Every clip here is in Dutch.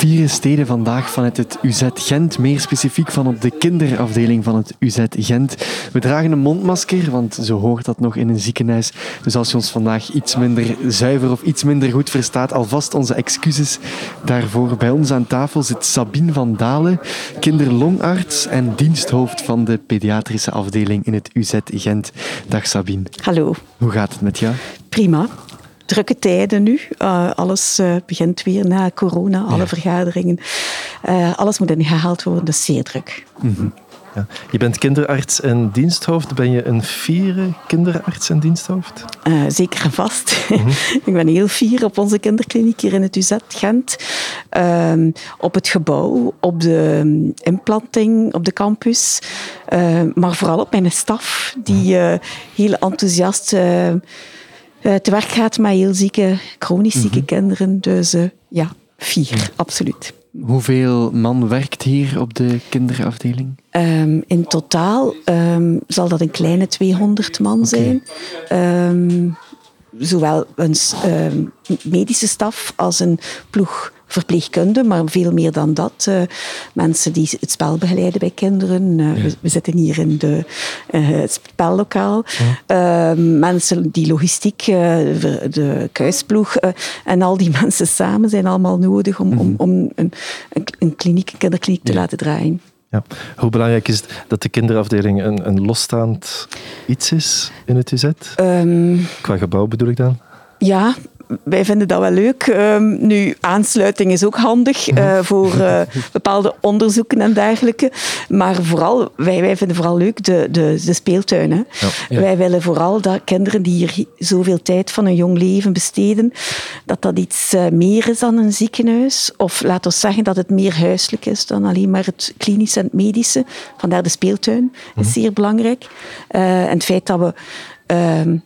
vieren steden vandaag vanuit het UZ Gent, meer specifiek van op de kinderafdeling van het UZ Gent. We dragen een mondmasker, want zo hoort dat nog in een ziekenhuis. Dus als je ons vandaag iets minder zuiver of iets minder goed verstaat, alvast onze excuses daarvoor. Bij ons aan tafel zit Sabine van Dalen, kinderlongarts en diensthoofd van de pediatrische afdeling in het UZ Gent. Dag Sabine. Hallo. Hoe gaat het met jou? Prima drukke tijden nu. Uh, alles uh, begint weer na corona, alle ja. vergaderingen. Uh, alles moet ingehaald worden, is zeer druk. Mm -hmm. ja. Je bent kinderarts en diensthoofd. Ben je een fiere kinderarts en diensthoofd? zeker en vast. Mm -hmm. Ik ben heel fier op onze kinderkliniek hier in het UZ Gent. Ehm, op het gebouw, op de implanting, op de campus. maar vooral op mijn staf, die heel enthousiast te werk gaat met heel zieke, chronisch zieke mm -hmm. kinderen. Dus uh, ja, vier, ja. absoluut. Hoeveel man werkt hier op de kinderafdeling? Um, in totaal um, zal dat een kleine 200 man zijn. Um, zowel een medische staf als een ploeg verpleegkunde, maar veel meer dan dat. Uh, mensen die het spel begeleiden bij kinderen. Uh, ja. we, we, zitten hier in de, uh, het spellokaal. Ja. mensen die logistiek, de, de kuisploeg en al die mensen samen zijn allemaal nodig om, mm -hmm. om, om een, een, kliniek, een kinderkliniek te laten draaien. Ja. Hoe belangrijk is het dat de kinderafdeling een, een losstaand iets is in het UZ? Um, Qua gebouw bedoel ik dan? Ja, wij vinden dat wel leuk. Um, nu, aansluiting is ook handig uh, voor uh, bepaalde onderzoeken en dergelijke. Maar vooral, wij, wij vinden vooral leuk de, de, de speeltuin. Hè. Ja, ja. Wij willen vooral dat kinderen die hier zoveel tijd van hun jong leven besteden, dat dat iets uh, meer is dan een ziekenhuis. Of laat ons zeggen dat het meer huiselijk is dan alleen maar het klinische en het medische. Vandaar de speeltuin is mm. zeer belangrijk. en het feit dat we ehm,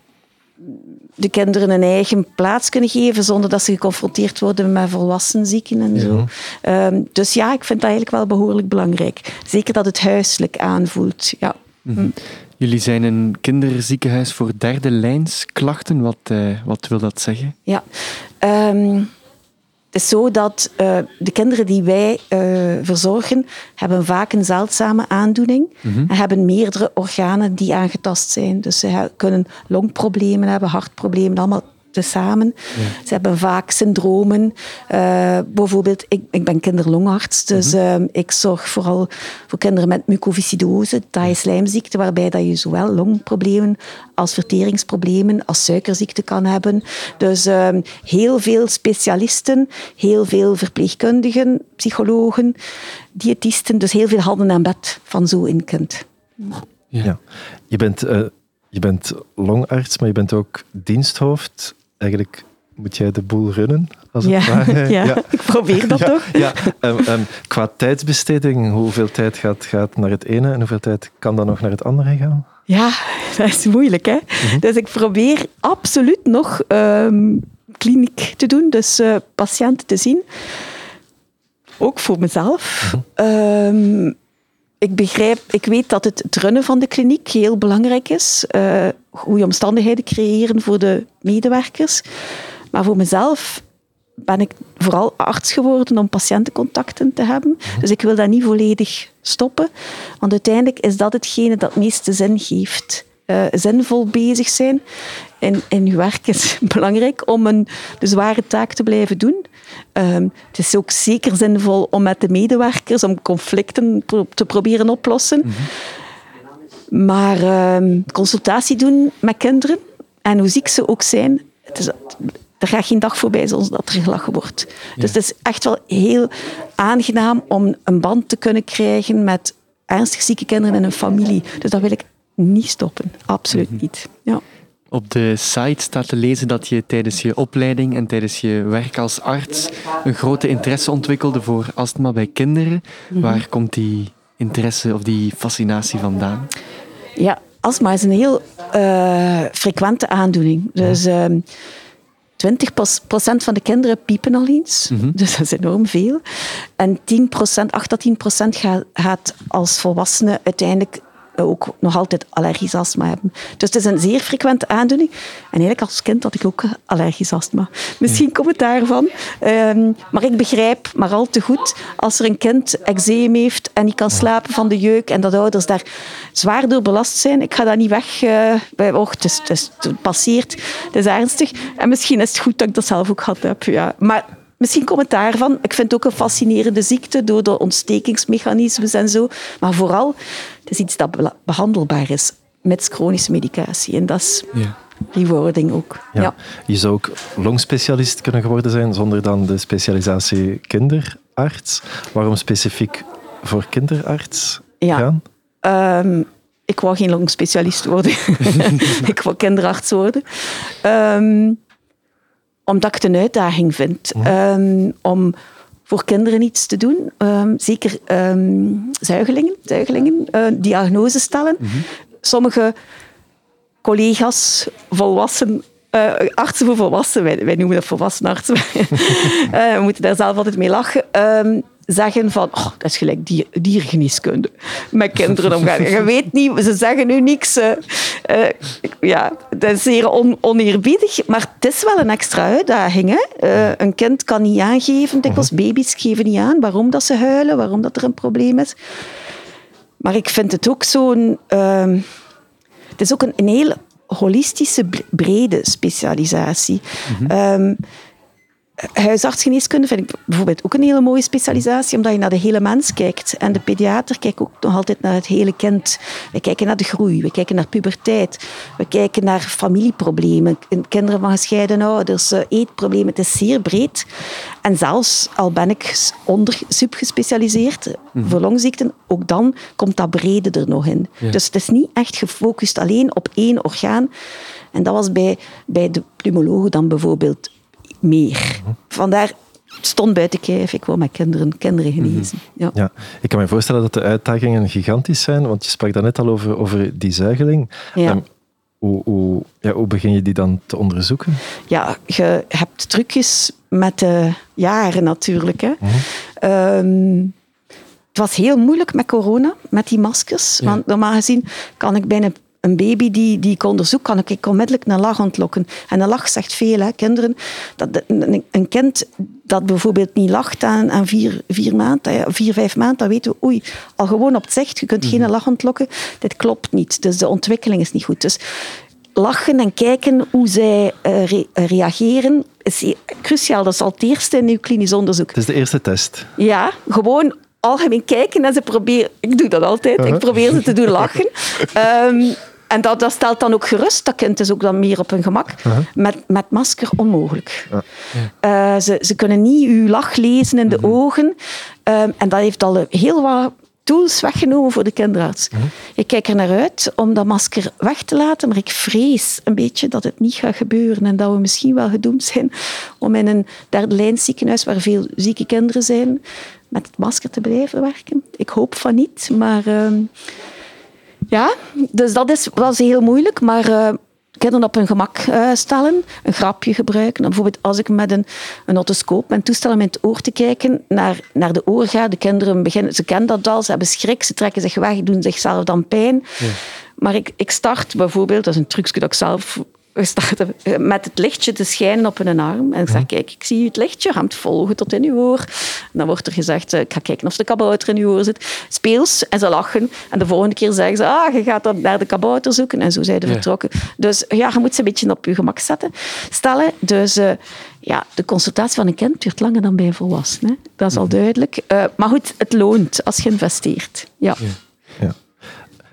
de kinderen een eigen plaats kunnen geven zonder dat ze geconfronteerd worden met volwassen zieken en zo. Ja. Um, dus ja, ik vind dat eigenlijk wel behoorlijk belangrijk. Zeker dat het huiselijk aanvoelt. Ja. Mm -hmm. Jullie zijn een kinderziekenhuis voor derde lijns klachten. Wat, uh, wat wil dat zeggen? Ja. Um, het is zo dat uh, de kinderen die wij uh, verzorgen, hebben vaak een zeldzame aandoening mm-hmm. en hebben meerdere organen die aangetast zijn. Dus ze kunnen longproblemen hebben, hartproblemen, allemaal tezamen. Ja. Ze hebben vaak syndromen. Uh, bijvoorbeeld, ik, ik ben kinderlongarts, dus mm-hmm. uh, ik zorg vooral voor kinderen met mucoviscidose, taaie slijmziekte, waarbij dat je zowel longproblemen als verteringsproblemen, als suikerziekte kan hebben. Dus uh, heel veel specialisten, heel veel verpleegkundigen, psychologen, diëtisten, dus heel veel handen aan bed van zo'n kind. Ja. ja. Je bent je bent longarts, maar je bent ook diensthoofd eigenlijk moet jij de boel runnen. Als ja, het ja, ja, ik probeer dat ja, toch. Ja, um, um, qua tijdsbesteding, hoeveel tijd gaat, gaat naar het ene en hoeveel tijd kan dan nog naar het andere gaan? Ja, dat is moeilijk. Hè? Mm -hmm. Dus ik probeer absoluut nog um, kliniek te doen, dus uh, patiënten te zien. Ook voor mezelf. Mm -hmm ik begrijp, ik weet dat het, het runnen van de kliniek heel belangrijk is. Uh, goede omstandigheden creëren voor de medewerkers. Maar voor mezelf ben ik vooral arts geworden om patiëntencontacten te hebben. Dus ik wil dat niet volledig stoppen. Want uiteindelijk is dat hetgene dat het meeste zin geeft. Uh, zinvol bezig zijn in, in je werk is belangrijk om een, de zware taak te blijven doen. Um, het is ook zeker zinvol om met de medewerkers, om conflicten pro te proberen oplossen. Mm -hmm. Maar um, consultatie doen met kinderen, en hoe ziek ze ook zijn, het is, er gaat geen dag voorbij zonder dat er gelachen wordt. Ja. Dus het is echt wel heel aangenaam om een band te kunnen krijgen met ernstig zieke kinderen in een familie. Dus dat wil ik niet stoppen. Absoluut mm -hmm. niet. Ja. Op de site staat te lezen dat je tijdens je opleiding en tijdens je werk als arts een grote interesse ontwikkelde voor astma bij kinderen. Mm-hmm. Waar komt die interesse of die fascinatie vandaan? Ja, astma is een heel uh, frequente aandoening. Dus uh, 20% van de kinderen piepen al eens. Mm-hmm. Dus dat is enorm veel. En 10%, 8 tot 10% gaat, gaat als volwassene uiteindelijk ook nog altijd allergisch astma hebben. Dus het is een zeer frequente aandoening. En eigenlijk als kind had ik ook allergisch astma. Misschien komt het daarvan. Ehm, maar ik begrijp maar al te goed als er een kind eczeem heeft en niet kan slapen van de jeuk en dat ouders daar zwaar door belast zijn. Ik ga dat niet weg uh, oh, het, is, het, is, het passeert, het is ernstig. En misschien is het goed dat ik dat zelf ook gehad heb. Ja. Maar Misschien komt het daarvan. Ik vind het ook een fascinerende ziekte door de ontstekingsmechanismes en zo. Maar vooral, het is iets dat behandelbaar is met chronische medicatie. En dat is ja. rewarding ook. Ja. Je zou ook longspecialist kunnen geworden zijn zonder dan de specialisatie kinderarts. Waarom specifiek voor kinderarts ja. Ehm, ik wou geen longspecialist worden. ik wou kinderarts worden. Um, omdat ik het een uitdaging vind um, om voor kinderen iets te doen. Um, zeker um, zuigelingen, zuigelingen uh, diagnose stellen. Mhm. Sommige collega's, volwassen, uh, artsen voor volwassenen, wij, noemen dat volwassen artsen, uh, we moeten daar zelf altijd mee lachen zeggen van, oh, dat is gelijk dier, diergeneeskunde, met kinderen omgaan. Je weet niet, ze zeggen nu niks. Uh, ja, dat is zeer on, oneerbiedig, maar het is wel een extra uitdaging. Hè? Uh, een kind kan niet aangeven, dikwijls mhm. baby's geven niet aan waarom dat ze huilen, waarom dat er een probleem is. Maar ik vind het ook zo'n... Uh, het is ook een, een heel holistische, brede specialisatie. Mm Huisartsgeneeskunde vind ik bijvoorbeeld ook een hele mooie specialisatie, omdat je naar de hele mens kijkt. En de pediater kijkt ook nog altijd naar het hele kind. We kijken naar de groei, we kijken naar puberteit, we kijken naar familieproblemen, kinderen van gescheiden ouders, eh, eetproblemen. Het is zeer breed. En zelfs al ben ik onder subgespecialiseerd mm voor longziekten, ook dan komt dat brede er nog in. Dus het is niet echt gefocust alleen op één orgaan. En dat was bij, bij de pneumologen dan bijvoorbeeld meer. Vandaar stond buiten kijf, ik wil met kinderen, kinderen mhm. genezen. Ja. ja. ik kan me voorstellen dat de uitdagingen gigantisch zijn, want je sprak daarnet al over, over die zuigeling. Ja. Um, hoe, hoe, ja, hoe begin je die dan te onderzoeken? Ja, je hebt trucjes met de jaren natuurlijk. Hè. Mhm. Ehm, het was heel moeilijk met corona, met die maskers. Want normaal gezien kan ik bijna een baby die, die ik onderzoek, kan ik onmiddellijk een lach ontlokken. En een lach zegt veel, hè, kinderen. Dat, een, een kind dat bijvoorbeeld niet lacht aan, aan vier, vier maanden, vier, vijf maanden, dan weten we, oei, al gewoon op het zicht, je kunt geen mhm. lach ontlokken, dit klopt niet. Dus de ontwikkeling is niet goed. Dus lachen en kijken hoe zij uh, reageren is cruciaal. Dat is al het eerste in uw klinisch onderzoek. Het is de eerste test. Ja, gewoon algemeen kijken en ze proberen... Ik doe dat altijd. Ik uh-huh. probeer ze te doen lachen. Um, En dat, dat, stelt dan ook gerust. Dat kind is ook dan meer op hun gemak. met, met masker onmogelijk. Uh, ze, ze kunnen niet uw lach lezen in de mhm. ogen. Um, en dat heeft al heel wat tools weggenomen voor de kinderarts. Mhm. Ik kijk er naar uit om dat masker weg te laten, maar ik vrees een beetje dat het niet gaat gebeuren en dat we misschien wel gedoemd zijn om in een derde lijn ziekenhuis waar veel zieke kinderen zijn, met het masker te blijven werken. Ik hoop van niet, maar... Uh, ja, dus dat is, was heel moeilijk, maar uh, kinderen op hun gemak uh, stellen, een grapje gebruiken. bijvoorbeeld als ik met een, een otoscoop mijn toestel om in het oor te kijken naar, naar de oor ga, de kinderen beginnen, ze kennen dat al, ze hebben schrik, ze trekken zich weg, doen zichzelf dan pijn. Ja. Maar ik, ik start bijvoorbeeld, dat is een trucje dat ik zelf we starten met het lichtje te schijnen op een arm. En ik zeg, kijk, ik zie het lichtje, ga het volgen tot in uw oor. En dan wordt er gezegd, eh, ik ga kijken of de kabouter in uw oor zit. Speels, en ze lachen. En de volgende keer zeggen ze, ah, je gaat dan naar de kabouter zoeken. En zo zijn ze vertrokken. Dus ja, je moet ze een beetje op je gemak zetten, stellen. Dus uh, ja, de consultatie van een kind duurt langer dan bij een volwassene. Dat is al mhm. duidelijk. Uh, maar goed, het loont als je investeert. ja. ja.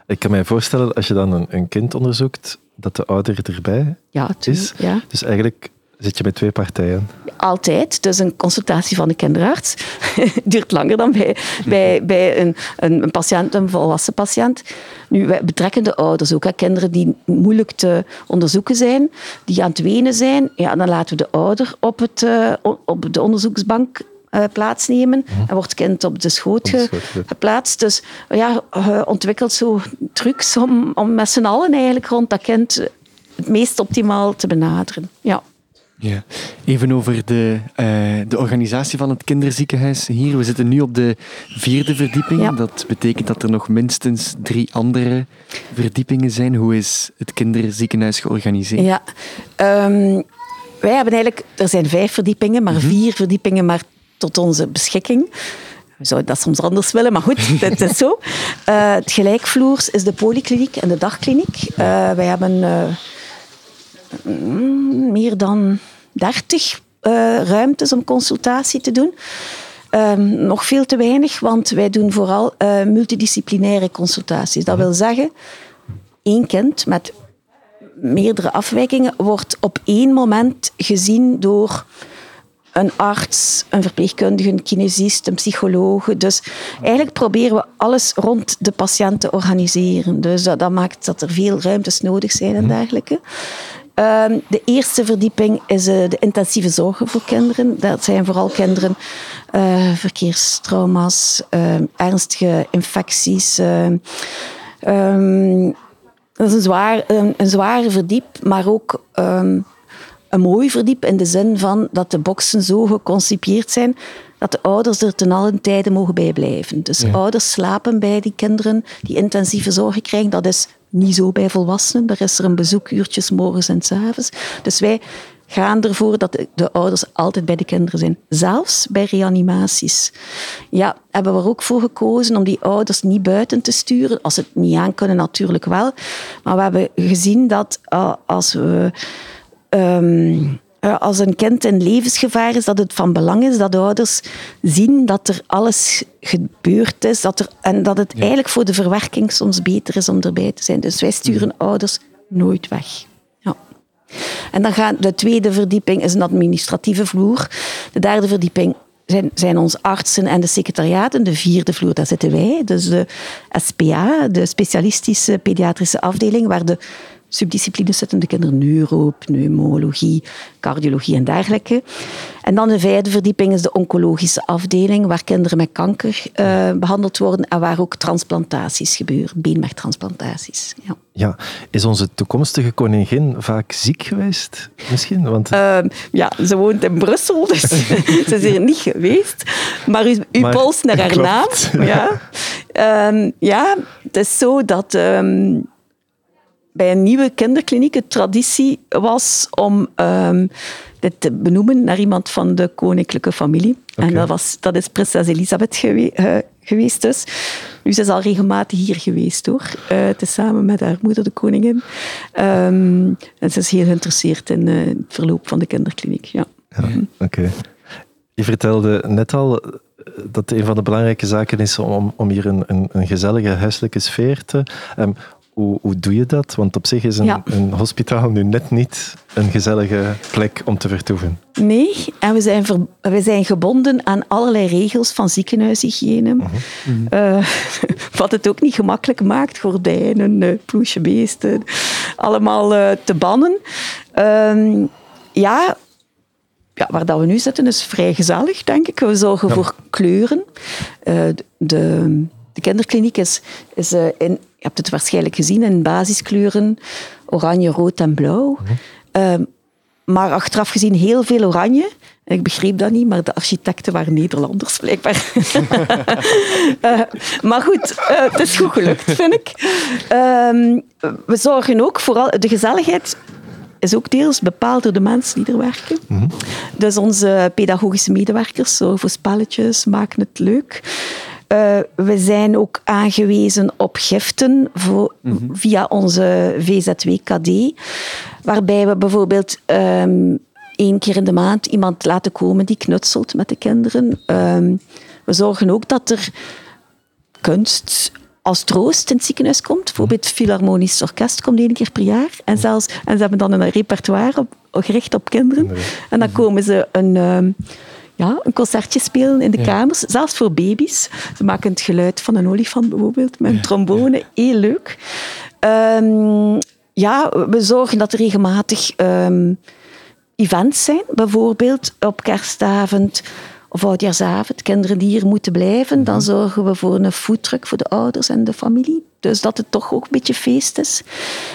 Ik kan mij voorstellen, als je dan een, een kind onderzoekt, dat de ouder erbij ja, is. Ja. Dus eigenlijk zit je met twee partijen. Altijd. Dus een consultatie van de kinderarts duurt langer dan bij, bij, bij een, een, een, patiënt, een volwassen patiënt. Nu, wij betrekken de ouders ook. Hè. Kinderen die moeilijk te onderzoeken zijn, die aan het wenen zijn, ja, dan laten we de ouder op, het, uh, op de onderzoeksbank uh, plaatsnemen. Mhm. En wordt het kind op de schoot, geplaatst. Dus ja, je ontwikkelt zo trucs om, om met z'n allen eigenlijk rond dat kind het meest optimaal te benaderen. Ja. Ja. Even over de, uh, de organisatie van het kinderziekenhuis hier. We zitten nu op de vierde verdieping. Ja. Dat betekent dat er nog minstens drie andere verdiepingen zijn. Hoe is het kinderziekenhuis georganiseerd? Ja, um, wij hebben eigenlijk, er zijn vijf verdiepingen, maar vier verdiepingen maar tot onze beschikking. We zouden dat soms anders willen, maar goed, dat is zo. Uh, het gelijkvloers is de polykliniek en de dagkliniek. Uh, wij hebben uh, meer dan 30 ruimtes om consultatie te doen. Um, nog veel te weinig, want wij doen vooral multidisciplinaire consultaties. Dat wil zeggen, één kind met meerdere afwijkingen wordt op één moment gezien door een arts, een verpleegkundige, een kinesist, een psycholoog. Dus eigenlijk proberen we alles rond de patiënt te organiseren. Dus dat, dat maakt dat er veel ruimtes nodig zijn en dergelijke. Um, de eerste verdieping is uh, de intensieve zorgen voor kinderen. Dat zijn vooral kinderen, uh, verkeerstrauma's, uh, ernstige infecties. Um, dat is een, zwaar, een, een zware verdiep, maar ook um, mooi verdiep in de zin van dat de boxen zo geconcipieerd zijn dat de ouders er ten allen tijde mogen bij blijven. Dus ja. ouders slapen bij die kinderen die intensieve zorgen krijgen. Dat is niet zo bij volwassenen. Daar is er een bezoekuurtjes morgens en s avonds. Dus wij gaan ervoor dat de, de, ouders altijd bij de kinderen zijn. Zelfs bij reanimaties. Ja, hebben we er ook voor gekozen om die ouders niet buiten te sturen. Als ze het niet aan kunnen, natuurlijk wel. Maar we hebben gezien dat uh, als we... Um, als een kind in levensgevaar is, dat het van belang is dat de ouders zien dat er alles gebeurd is dat er, en dat het ja. eigenlijk voor de verwerking soms beter is om erbij te zijn. Dus wij sturen ja. ouders nooit weg. Ja. En dan gaat de tweede verdieping is een administratieve vloer. De derde verdieping zijn, zijn onze artsen en de secretariaten. De vierde vloer, daar zitten wij. Dus de SPA, de specialistische pediatrische afdeling, waar de subdisciplines zitten, de kinderen neuro, pneumologie, cardiologie en dergelijke. En dan de vijfde verdieping is de oncologische afdeling, waar kinderen met kanker uh, behandeld worden en waar ook transplantaties gebeuren, beenmergtransplantaties. Ja. ja, is onze toekomstige koningin vaak ziek geweest misschien? Want... Uh, ja, ze woont in Brussel, dus ze is hier niet geweest. Maar u, u maar, pols naar haar klopt. naam. Ja. Um, ja, het is zo dat... Um, bij een nieuwe kinderkliniek het traditie was om um, dit te benoemen naar iemand van de koninklijke familie. Okay. En dat, was, dat is prinses Elisabeth gewe uh, geweest dus. Nu, ze is al regelmatig hier geweest hoor. Uh, tezamen met haar moeder, de koningin. Um, en ze is heel geïnteresseerd in uh, het verloop van de kinderkliniek. Ja. ja Oké. Okay. Je vertelde net al dat een van de belangrijke zaken is om, om hier een, een, een gezellige huiselijke sfeer te... Um, hoe, hoe, doe je dat? Want op zich is een, ja. een, hospitaal nu net niet een gezellige plek om te vertoeven. Nee, en we zijn, ver, we zijn gebonden aan allerlei regels van ziekenhuishygiëne. Uh, wat het ook niet gemakkelijk maakt, gordijnen, uh, ploesjebeesten, allemaal uh, te bannen. Uh, ja, ja, waar dat we nu zitten is vrij gezellig, denk ik. We zorgen ja. voor kleuren. de, de kinderkliniek is, is in je hebt het waarschijnlijk gezien in basiskleuren, oranje, rood en blauw. Mm uh, maar achteraf gezien heel veel oranje. Ik begreep dat niet, maar de architecten waren Nederlanders blijkbaar. uh, maar goed, uh, het is goed gelukt, vind ik. Ehm, we zorgen ook vooral, de gezelligheid is ook deels bepaald door de mensen die er werken. Mm -hmm. Dus onze pedagogische medewerkers zorgen voor spelletjes, maken het leuk. Uh, we zijn ook aangewezen op giften voor, mm -hmm. via onze VZW-KD, waarbij we bijvoorbeeld um, één keer in de maand iemand laten komen die knutselt met de kinderen. Um, we zorgen ook dat er kunst als troost in het ziekenhuis komt. Bijvoorbeeld het Philharmonisch Orkest komt één keer per jaar. En, zelfs, en ze hebben dan een repertoire op, gericht op kinderen. En dan komen ze een... Um, ja, een concertje spelen in de ja. kamers, zelfs voor baby's. Ze maken het geluid van een olifant bijvoorbeeld, met een ja. trombone, heel leuk. Um, ja, we zorgen dat er regelmatig um, events zijn, bijvoorbeeld op kerstavond of oudjaarsavond, kinderen die hier moeten blijven, dan zorgen we voor een foodtruck voor de ouders en de familie. Dus dat het toch ook een beetje feest is.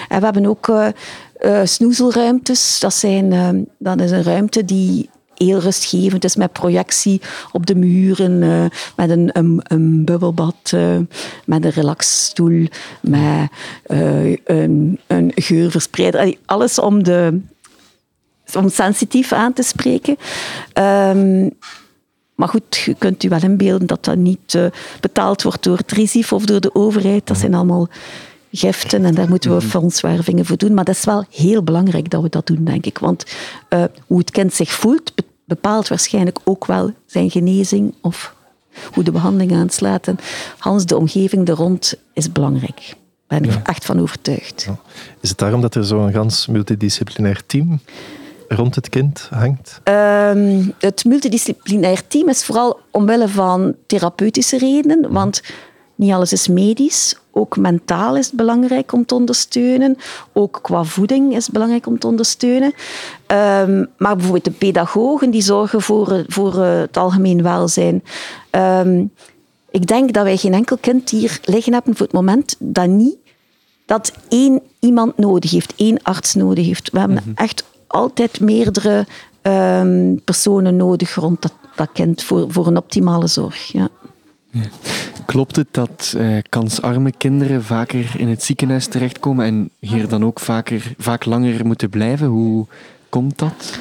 En we hebben ook uh, uh, snoezelruimtes. Dat, zijn, uh, dat is een ruimte die heel rustgevend is met projectie op de muren, uh, met een, een, een bubbelbad, uh, met een relaxstoel, met uh, een, een geurverspreider. Alles om, de, om sensitief aan te spreken. Um, maar goed, je kunt u wel inbeelden dat dat niet betaald wordt door het RISIF of door de overheid. Dat zijn allemaal giften en daar moeten we fondswervingen voor doen. Maar dat is wel heel belangrijk dat we dat doen, denk ik. Want uh, hoe het kind zich voelt, bepaalt waarschijnlijk ook wel zijn genezing of hoe de behandeling aanslaat. En Hans, de omgeving er rond is belangrijk. Daar ben ik ja. echt van overtuigd. Ja. Is het daarom dat er zo'n gans multidisciplinair team rond het kind hangt? Um, het multidisciplinair team is vooral omwille van therapeutische redenen. Want niet alles is medisch. Ook mentaal is het belangrijk om te ondersteunen. Ook qua voeding is het belangrijk om te ondersteunen. Um, maar bijvoorbeeld de pedagogen die zorgen voor, voor uh, het algemeen welzijn. Um, ik denk dat wij geen enkel kind hier liggen hebben voor het moment dat niet dat één iemand nodig heeft, één arts nodig heeft. We hebben mm -hmm. echt altijd meerdere um, personen nodig rond dat, dat kind voor, voor een optimale zorg. Ja. Ja. Klopt het dat uh, kansarme kinderen vaker in het ziekenhuis terechtkomen en hier dan ook vaker, vaak langer moeten blijven? Hoe komt dat?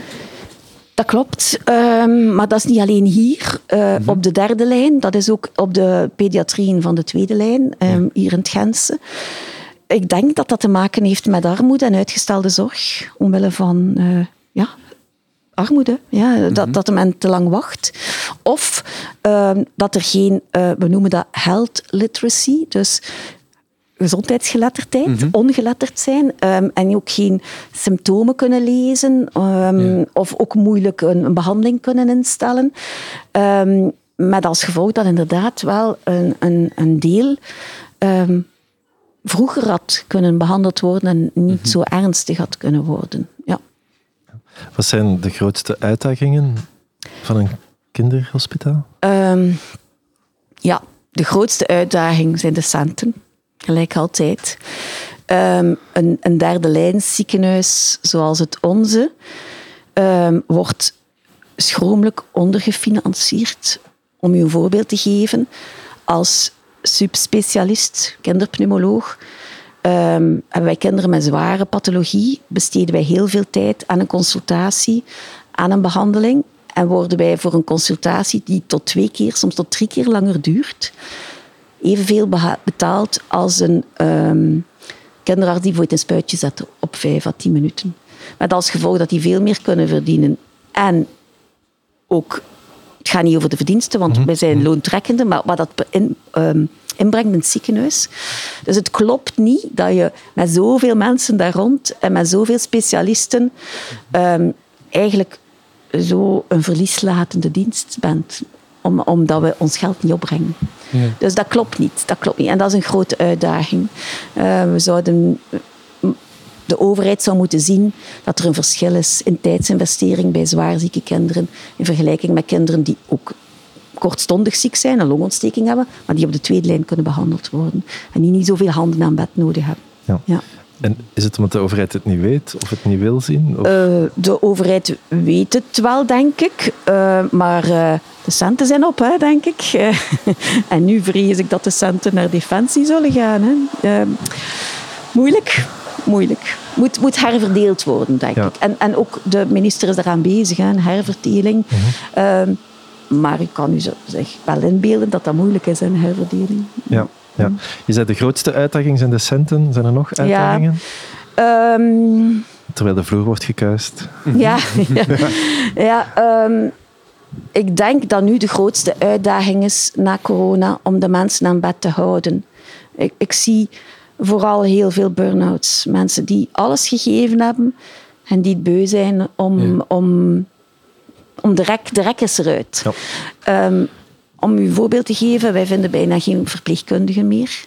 Dat klopt, um, maar dat is niet alleen hier uh, mm -hmm. op de derde lijn, dat is ook op de pediatrieën van de tweede lijn, um, ja. hier in het Gentse. Ik denk dat dat te maken heeft met armoede en uitgestelde zorg, omwille van uh, ja, armoede, ja, mm -hmm. dat, dat de men te lang wacht. Of uh, dat er geen, uh, we noemen dat health literacy, dus gezondheidsgeletterdheid, mm -hmm. ongeletterd zijn um, en ook geen symptomen kunnen lezen um, ja. of ook moeilijk een, een, behandeling kunnen instellen. Um, met als gevolg dat inderdaad wel een, een, een deel vroeger had kunnen behandeld worden en niet mm -hmm. zo ernstig had kunnen worden. Wat zijn de grootste uitdagingen van een kinderhospitaal? Um, ja, de grootste uitdaging zijn de centen, gelijk altijd. Um, een, een, derde lijn ziekenhuis zoals het onze um, wordt schromelijk ondergefinancierd. Om u een voorbeeld te geven, als subspecialist, kinderpneumoloog, Um, wij kinderen met zware pathologie, besteden wij heel veel tijd aan een consultatie, aan een behandeling. En worden wij voor een consultatie die tot twee keer, soms tot drie keer langer duurt, evenveel betaald als een um, kinderarts die voor een spuitje zet op vijf à tien minuten. Met als gevolg dat die veel meer kunnen verdienen. En ook, het gaat niet over de verdiensten, want mm -hmm. wij zijn loontrekkende, maar wat dat in, um, inbrengt in het ziekenhuis. Dus het klopt niet dat je met zoveel mensen daar rond en met zoveel specialisten um, eigenlijk zo een verlieslatende dienst bent. Om, omdat we ons geld niet opbrengen. Ja. Dus dat klopt niet. Dat klopt niet. En dat is een grote uitdaging. Uh, we zouden de overheid zou moeten zien dat er een verschil is in tijdsinvestering bij zwaarzieke kinderen in vergelijking met kinderen die ook kortstondig ziek zijn, een longontsteking hebben, maar die op de tweede lijn kunnen behandeld worden. En die niet zoveel handen aan bed nodig hebben. Ja. ja. En is het omdat de overheid het niet weet of het niet wil zien? Of? Uh, de overheid weet het wel, denk ik. Uh, maar uh, de centen zijn op, hè, denk ik. en nu vrees ik dat de centen naar defensie zullen gaan. Hè. moeilijk, moeilijk. Moet, moet herverdeeld worden, denk ja. ik. En, en ook de minister is eraan bezig, hè, herverdeling. -hmm. Maar ik kan u zeg, wel inbeelden dat dat moeilijk is, een herverdeling. Ja, ja. Je zei de grootste uitdaging zijn de centen. Zijn er nog uitdagingen? Ja. Um, Terwijl de vloer wordt gekuist. Ja, ja. ja um, ik denk dat nu de grootste uitdaging is na corona om de mensen aan bed te houden. Ik, ik zie vooral heel veel burn-outs. Mensen die alles gegeven hebben en die het beu zijn om, ja. om om de rek, de rek is eruit. Ja. Um, om u een voorbeeld te geven, wij vinden bijna geen verpleegkundigen meer.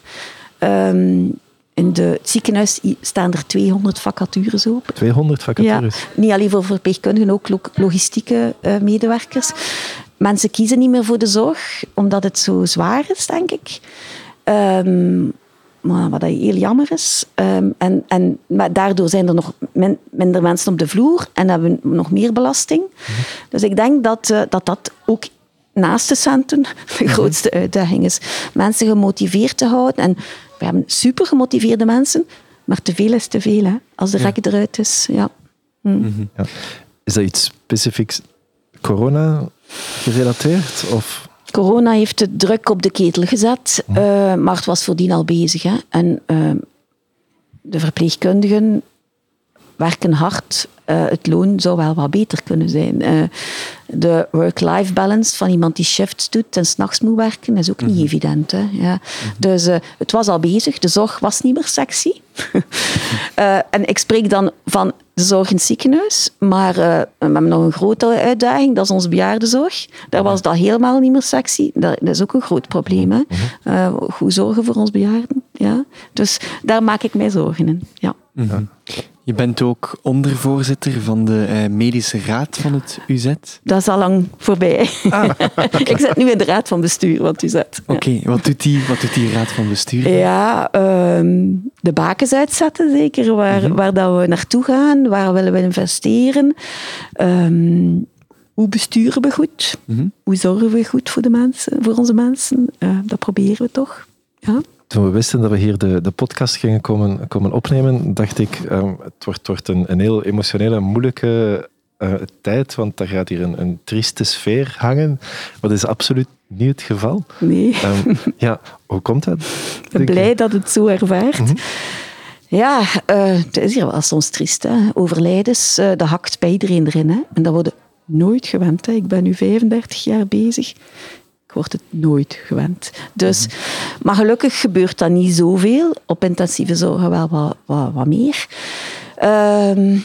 Um, in de, het ziekenhuis staan er 200 vacatures open. 200 vacatures? Ja, niet alleen voor verpleegkundigen, ook logistieke uh, medewerkers. mensen kiezen niet meer voor de zorg, omdat het zo zwaar is, denk ik. Ehm, maar wat heel jammer is. Ehm, en, en, maar daardoor zijn er nog minder mensen op de vloer en hebben we nog meer belasting. Dus ik denk dat, uh, dat dat ook naast de centen de grootste uitdaging is. Mensen gemotiveerd te houden. En we hebben super gemotiveerde mensen, maar te veel is te veel. Hè? Als de rek eruit is. Ja. Hm. ja. Is dat iets specifieks corona gerelateerd? Of? Corona heeft de druk op de ketel gezet, hm. uh, maar het was voordien al bezig. Hè. En uh, de verpleegkundigen werken hard. Uh, het loon zou wel wat beter kunnen zijn. Uh, de work-life balance van iemand die shifts doet en s'nachts moet werken, is ook niet mm evident. Hè? Ja. Mm -hmm. Dus uh, het was al bezig. De zorg was niet meer sexy. en ik spreek dan van de zorg in het ziekenhuis, maar we hebben nog een grote uitdaging, dat is onze bejaardenzorg. Daar was dat helemaal niet meer sexy. Dat, is ook een groot probleem. Hè? Mhm. hoe zorgen voor ons bejaarden? Ja? Dus daar maak ik mij zorgen in. Ja. Mm -hmm. Je bent ook ondervoorzitter van de uh, medische raad van het UZ. Dat is al lang voorbij. Ah. ik zit nu in de raad van bestuur van het UZ. Oké, okay, wat, doet die, wat doet die raad van bestuur? Ja, um, de bakens uitzetten zeker, waar, -hmm. waar dat we naartoe gaan, waar willen we investeren. Um, hoe besturen we goed? -hmm. Hoe zorgen we goed voor, de mensen, voor onze mensen? Uh, dat proberen we toch. Ja toen we wisten dat we hier de, de podcast gingen komen, komen opnemen, dacht ik, um, het wordt, wordt een, een heel emotionele, moeilijke uh, tijd, want daar gaat hier een, een trieste sfeer hangen. Maar dat is absoluut niet het geval. Nee. Um, ja, hoe komt dat? Ik ben blij dat het zo ervaart. Mm -hmm. Ja, uh, het is hier wel soms triest. Hè. Overlijdens, uh, dat hakt bij iedereen erin. Hè. En dat worden nooit gewend. Hè. Ik ben nu 35 jaar bezig. Ik word het nooit gewend. Dus, mhm. Maar gelukkig gebeurt dat niet zoveel. Op intensieve zorg wel wat, wat, wat meer. Uh,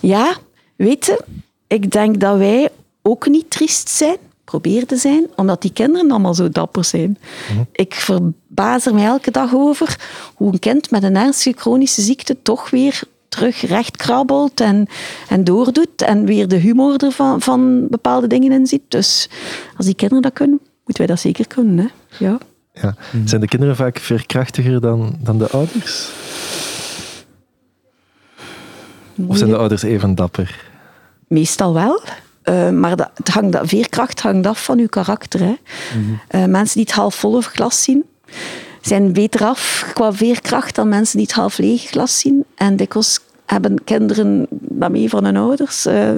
ja, weet je, ik denk dat wij ook niet triest zijn, probeer te zijn, omdat die kinderen allemaal zo dapper zijn. Mhm. Ik verbaas er mij elke dag over hoe een kind met een ernstige chronische ziekte toch weer terug recht krabbelt en, en doordoet en weer de humor ervan van bepaalde dingen in ziet. Dus als die kinderen dat kunnen, moeten wij dat zeker kunnen. Hè? Ja. Ja. Zijn de kinderen vaak veerkrachtiger dan, dan de ouders? Of zijn de ouders even dapper? Meestal wel. Uh, maar dat, het hangt, dat, veerkracht hangt af van uw karakter. Hè. Mm -hmm. uh, mensen die het half volle glas zien, zijn beter af qua veerkracht dan mensen die het half lege glas zien. En dikwijls hebben kinderen dat mee van hun ouders. Uh,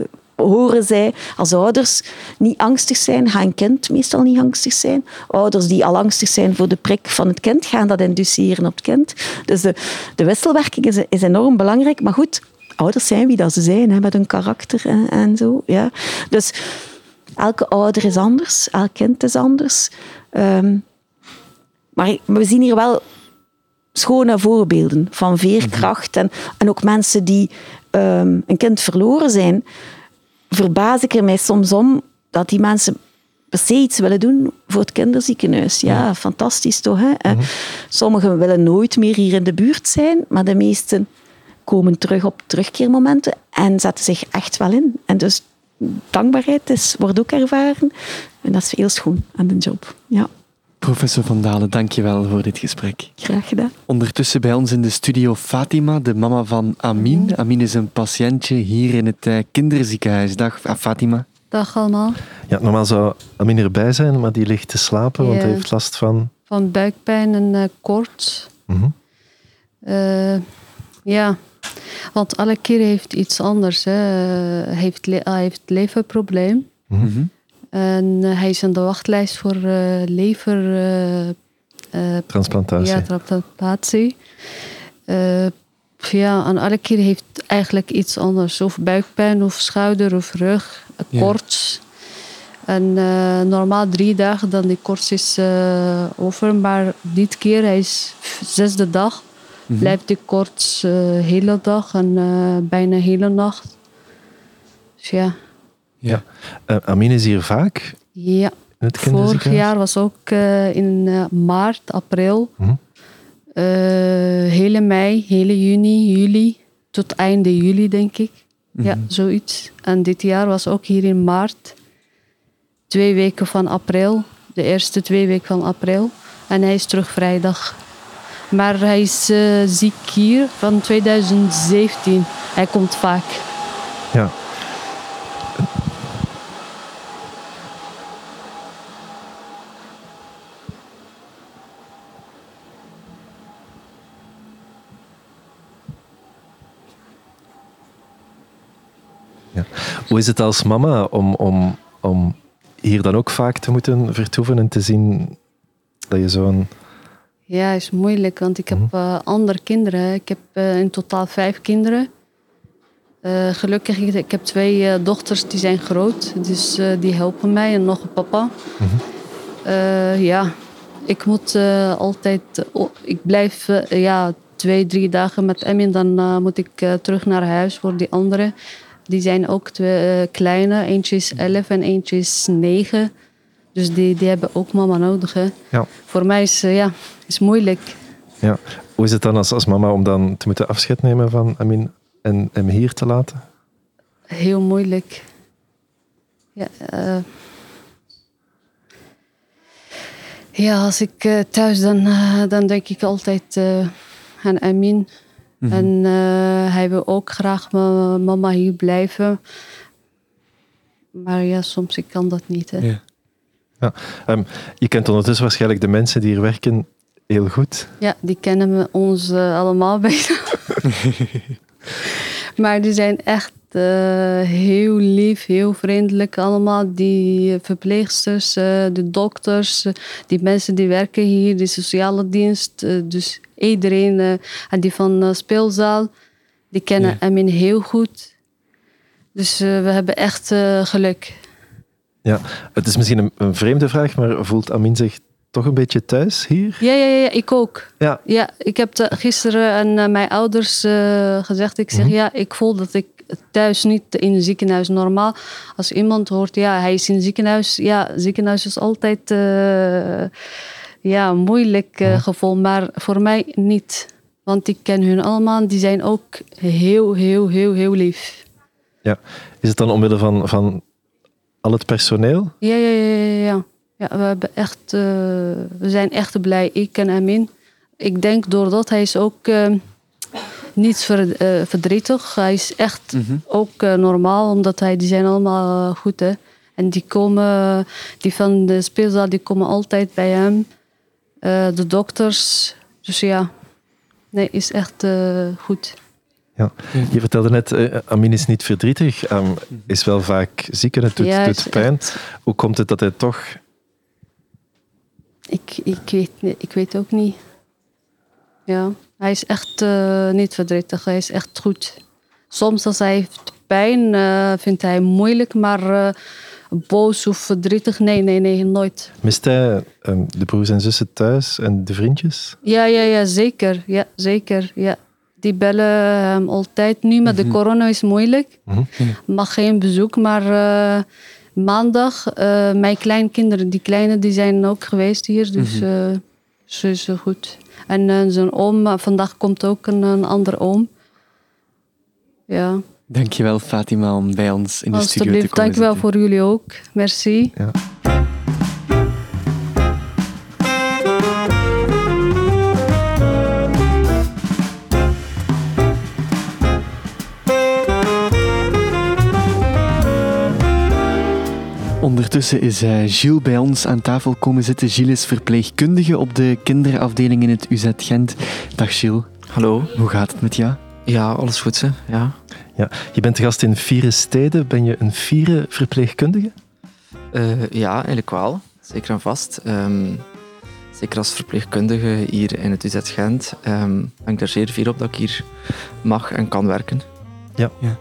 horen zij als ouders niet angstig zijn, gaan een kind meestal niet angstig zijn. Ouders die al angstig zijn voor de prik van het kind, gaan dat induceren op het kind. Dus de, de wisselwerking is, enorm belangrijk. Maar goed, ouders zijn wie dat ze zijn, met hun karakter en, zo. Ja. Dus elke ouder is anders, elk kind is anders. Um, maar we zien hier wel schone voorbeelden van veerkracht. En, en ook mensen die um, een kind verloren zijn verbaas ik er mij soms om dat die mensen per se iets willen doen voor het kinderziekenhuis. Ja, fantastisch toch? Hè? Mhm. Sommigen willen nooit meer hier in de buurt zijn, maar de meesten komen terug op terugkeermomenten en zetten zich echt wel in. En dus dankbaarheid is, wordt ook ervaren. En dat is heel schoon aan de job. Ja. Professor Van Dalen, dankjewel voor dit gesprek. Graag gedaan. Ondertussen bij ons in de studio Fatima, de mama van Amin. Amin is een patiëntje hier in het uh, kinderziekenhuis. Dag ah, Fatima. Dag allemaal. Ja, normaal zou Amin erbij zijn, maar die ligt te slapen, ja. want hij heeft last van... Van buikpijn en uh, koorts. Mm -hmm. uh, ja, want elke keer heeft iets anders. Hè. Hij heeft, hij heeft leverprobleem. Mm -hmm. En eh, hij is aan de wachtlijst voor uh, lever... Uh, transplantatie. Ja, transplantatie. ja, en elke keer heeft eigenlijk iets anders. Of buikpijn, of schouder, of rug, koorts. Ja. En normaal drie dagen, dan die koorts is over. Maar dit keer, hij is zesde dag. Mm -hmm. Blijft die koorts de hele dag en bijna de hele nacht. Dus ja... Ja. Uh, Amine is hier vaak? Ja. Vorig jaar was ook uh, in uh, maart, april. Mm hele mei, hele juni, juli. Tot einde juli, denk ik. Ja, zoiets. En dit jaar was ook hier in maart. twee weken van april. De eerste twee weken van april. En hij is terug vrijdag. Maar hij is eh, ziek hier van 2017. Hij komt vaak. Ja. Ja. Hoe is het als mama om, om, om hier dan ook vaak te moeten vertoeven en te zien dat je zo'n... Ja, is moeilijk, want ik heb uh, andere kinderen. Ik heb uh, in totaal vijf kinderen. Uh, gelukkig, ik, ik heb twee dochters die zijn groot, dus die helpen mij en nog een papa. -hmm. ja, ik moet altijd, ik blijf ja, twee, drie dagen met Emmy en dan moet ik terug naar huis voor die anderen. Die zijn ook twee kleine, eentje is elf en eentje is negen. Dus die, die hebben ook mama nodig. Hè. Ja. Voor mij is ja, is moeilijk. Ja. Hoe is het dan als, als mama om dan te moeten afscheid nemen van Amin en hem hier te laten? Heel moeilijk. Ja, uh... ja als ik uh, thuis dan, uh, dan denk ik altijd aan Amin. -hmm. En hij wil ook graag mama hier blijven. Maar ja, soms ik kan dat niet. Hè. Ja. Ja. Um, je kent ondertussen waarschijnlijk de mensen die hier werken heel goed. Ja, die kennen we ons uh, allemaal beter. maar die zijn echt uh, heel lief, heel vriendelijk allemaal. Die verpleegsters, uh, de dokters, die mensen die werken hier, de sociale dienst. dus iedereen, en die van de speelzaal, die kennen ja. Emin heel goed. Dus we hebben echt geluk. Ja, het is misschien een, een, vreemde vraag, maar voelt Amin zich toch een beetje thuis hier? Ja, ja, ja ik ook. Ja. Ja, ik heb gisteren aan uh, mijn ouders uh, gezegd, ik zeg Mhm. ja, ik voel dat ik thuis niet in een ziekenhuis normaal. Als iemand hoort, ja, hij is in een ziekenhuis. Ja, ziekenhuis is altijd uh, ja, een moeilijk Mhm. gevoel, maar voor mij niet. Want ik ken hun allemaal, die zijn ook heel, heel, heel, heel lief. Ja, is het dan omwille van, van al het personeel? Ja, ja, ja, ja. Ja. we, hebben echt, uh, we zijn echt blij, ik en Amin. Ik denk doordat hij is ook uh, niet ver, uh, verdrietig. Hij is echt mm -hmm. ook normaal, omdat hij, die zijn allemaal goed. Hè? En die komen, die van de speelzaal, die komen altijd bij hem. de dokters. Dus ja, nee, is echt goed. Ja. Je vertelde net, uh, Amin is niet verdrietig, um, is wel vaak ziek en het doet, ja, doet pijn. Echt... Hoe komt het dat hij toch... Ik, ik, weet, ik weet ook niet. Ja, hij is echt uh, niet verdrietig, hij is echt goed. Soms als hij heeft pijn, uh, vindt hij moeilijk, maar boos of verdrietig, nee, nee, nee, nooit. Mist hij um, de broers en zussen thuis en de vriendjes? Ja, ja, ja, zeker. Ja, zeker, ja. Die bellen hem altijd. Nu met de corona is moeilijk. Mm -hmm. Mag geen bezoek, maar maandag, uh, mijn kleinkinderen, die kleine, die zijn ook geweest hier. Dus mm -hmm. uh, zo is goed. En uh, zijn oom, vandaag komt ook een, een andere oom. Ja. Dankjewel Fatima om bij ons in de studio te komen Dankjewel voor jullie ook. Merci. Ja. Ondertussen is uh, Gilles bij ons aan tafel komen zitten. Gilles is verpleegkundige op de kinderafdeling in het UZ Gent. Dag Gilles. Hallo. Hoe gaat het met jou? Ja, alles goed, hè? Ja. ja. Je bent de gast in vier steden. Ben je een vierde verpleegkundige? Uh, ja, eigenlijk wel. Zeker en vast. Um, zeker als verpleegkundige hier in het UZ Gent um, ben ik er zeer fier op dat ik hier mag en kan werken. Ja. ja.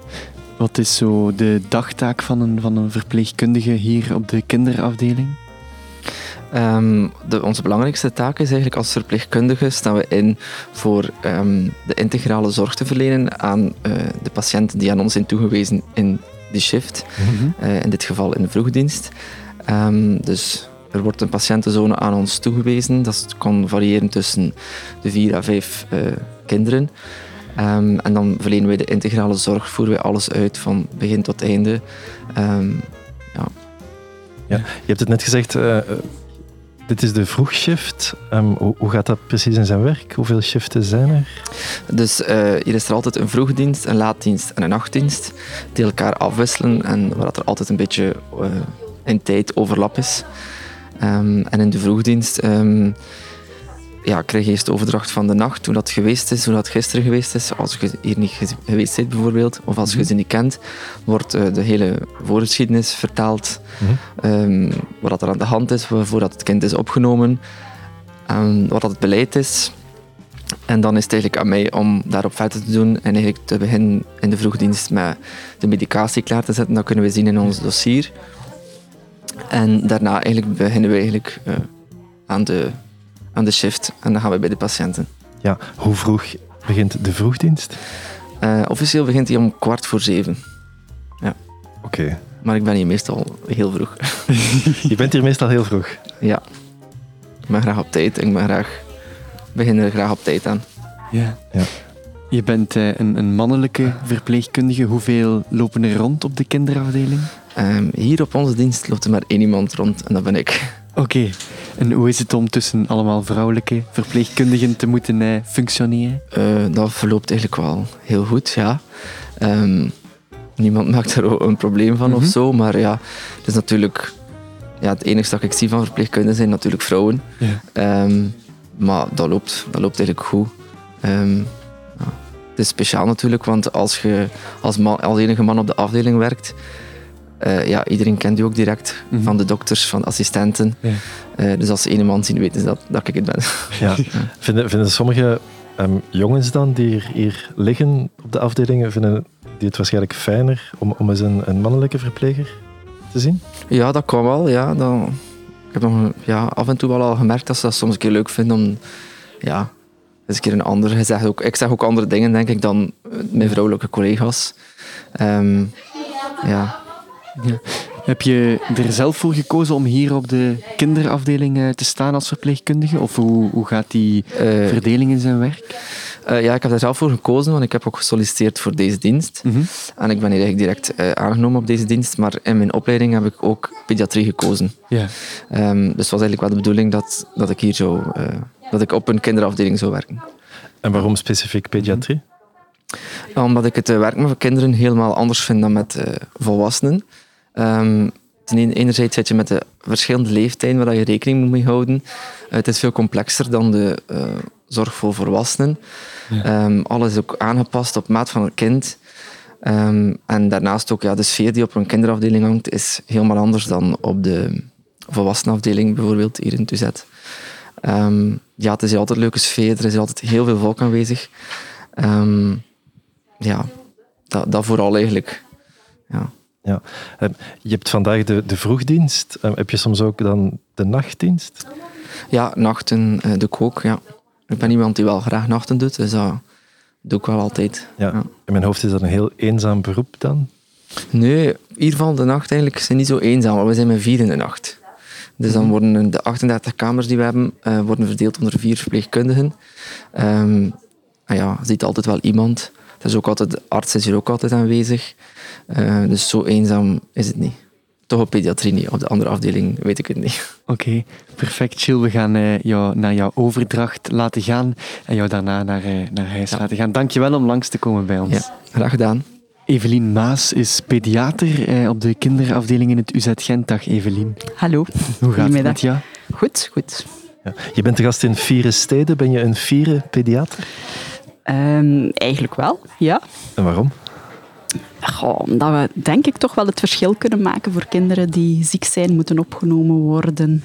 Wat is zo de dagtaak van een, van een verpleegkundige hier op de kinderafdeling? Um, de, onze belangrijkste taak is eigenlijk als verpleegkundige staan we in voor um, de integrale zorg te verlenen aan uh, de patiënten die aan ons zijn toegewezen in de shift, Mhm. mm -hmm. uh, in dit geval in de vroegdienst. Um, dus er wordt een patiëntenzone aan ons toegewezen. Dat kan variëren tussen de vier à vijf uh, kinderen. Um, en dan verlenen wij de integrale zorg, voeren wij alles uit van begin tot einde. Um, ja. Ja, je hebt het net gezegd, uh, dit is de vroegshift. Um, hoe, hoe, gaat dat precies in zijn werk? Hoeveel shiften zijn er? Dus uh, hier is er altijd een vroegdienst, een laaddienst en een nachtdienst die elkaar afwisselen en waar er altijd een beetje uh, in tijd overlap is. En in de vroegdienst ja, krijg je eerst de overdracht van de nacht, hoe dat geweest is, hoe dat gisteren geweest is. Als je hier niet geweest bent bijvoorbeeld, of als je ze niet kent, wordt uh, de hele voorgeschiedenis vertaald. Mm -hmm. um, wat er aan de hand is, voordat het kind is opgenomen, um, wat dat het beleid is. En dan is het eigenlijk aan mij om daarop verder te doen en eigenlijk te beginnen in de vroegdienst met de medicatie klaar te zetten. Dat kunnen we zien in ons dossier. En daarna eigenlijk beginnen we eigenlijk uh, aan de aan de shift en dan gaan we bij de patiënten. Ja, hoe vroeg begint de vroegdienst? Uh, officieel begint hij om kwart voor zeven. Ja. Oké. Okay. Maar ik ben hier meestal heel vroeg. Je bent hier meestal heel vroeg? Ja. Ik ben graag op tijd en ik ben graag, begin er graag op tijd aan. Ja. ja. Je bent uh, een, een, mannelijke verpleegkundige. Hoeveel lopen er rond op de kinderafdeling? Um, hier op onze dienst loopt er maar één iemand rond en dat ben ik. Oké. Okay. En hoe is het om tussen allemaal vrouwelijke verpleegkundigen te moeten uh, functioneren? Uh, dat verloopt eigenlijk wel heel goed, ja. Um, niemand maakt er een probleem van mm -hmm. of zo, maar ja, het is natuurlijk... Ja, het enige dat ik zie van verpleegkundigen zijn natuurlijk vrouwen. Ja. Um, maar dat loopt, dat loopt eigenlijk goed. Um, ja. Het is speciaal natuurlijk, want als je als, man, als enige man op de afdeling werkt, uh, ja, iedereen kent u ook direct, mm -hmm. van de dokters, van de assistenten. Ja. Uh, dus als ze ene man zien, weten ze dat, dat ik het ben. Ja. Vinden, vinden sommige um, jongens dan die hier, hier, liggen op de afdelingen, vinden die het waarschijnlijk fijner om, om eens een, een mannelijke verpleger te zien? Ja, dat kan wel. Ja. Dan, ik heb nog ja, af en toe wel al gemerkt dat ze dat soms een keer leuk vinden om ja, eens een keer een ander. Ik zeg ook, ik zeg ook andere dingen, denk ik, dan mijn vrouwelijke collega's. Um, ja, ja. Heb je er zelf voor gekozen om hier op de kinderafdeling te staan als verpleegkundige? Of hoe, hoe gaat die uh, verdeling in zijn werk? Uh, ja, ik heb er zelf voor gekozen, want ik heb ook gesolliciteerd voor deze dienst. Mm -hmm. En ik ben hier eigenlijk direct uh, aangenomen op deze dienst. Maar in mijn opleiding heb ik ook pediatrie gekozen. Yeah. Um, dus het was eigenlijk wel de bedoeling dat, dat ik hier zo, dat ik op een kinderafdeling zou werken. En waarom specifiek pediatrie? Omdat ik het werken met kinderen helemaal anders vind dan met volwassenen. Um, enerzijds zit je met de verschillende leeftijden waar je rekening moet mee houden. het is veel complexer dan de uh, zorg voor volwassenen. Ja. Um, alles is ook aangepast op maat van het kind. Um, en daarnaast ook ja, de sfeer die op een kinderafdeling hangt, is helemaal anders dan op de volwassenenafdeling, bijvoorbeeld hier in Tuzet. Um, ja, het is altijd een leuke sfeer, er is altijd heel veel volk aanwezig. Ja, dat, dat vooral eigenlijk. Ja. Ja. Je hebt vandaag de, de vroegdienst. Heb je soms ook dan de nachtdienst? Ja, nachten uh, doe ik ook. Ja. Ik ben iemand die wel graag nachten doet, dus dat doe ik wel altijd. Ja. ja. In mijn hoofd is dat een heel eenzaam beroep dan? Nee, in ieder geval de nacht eigenlijk zijn niet zo eenzaam, maar we zijn met vier in de nacht. Dus dan worden de 38 kamers die we hebben, uh, worden verdeeld onder vier verpleegkundigen. Um, en ja, ziet altijd wel iemand. Is ook altijd, de arts is hier ook altijd aanwezig. Uh, dus zo eenzaam is het niet. Toch op pediatrie niet. Op de andere afdeling weet ik het niet. Oké, okay, perfect. Chill, we gaan uh, jou naar jouw overdracht laten gaan en jou daarna naar, uh, naar huis ja. laten gaan. Dankjewel om langs te komen bij ons. Ja, graag gedaan. Evelien Maas is pediater eh, op de kinderafdeling in het UZ Gent. Dag Evelien. Hallo. Hoe gaat het met jou? Goed, goed. Ja. Je bent de gast in vier steden. Ben je een vierde pediater? Um, eigenlijk wel, ja. En waarom? Goh, omdat we denk ik toch wel het verschil kunnen maken voor kinderen die ziek zijn, moeten opgenomen worden.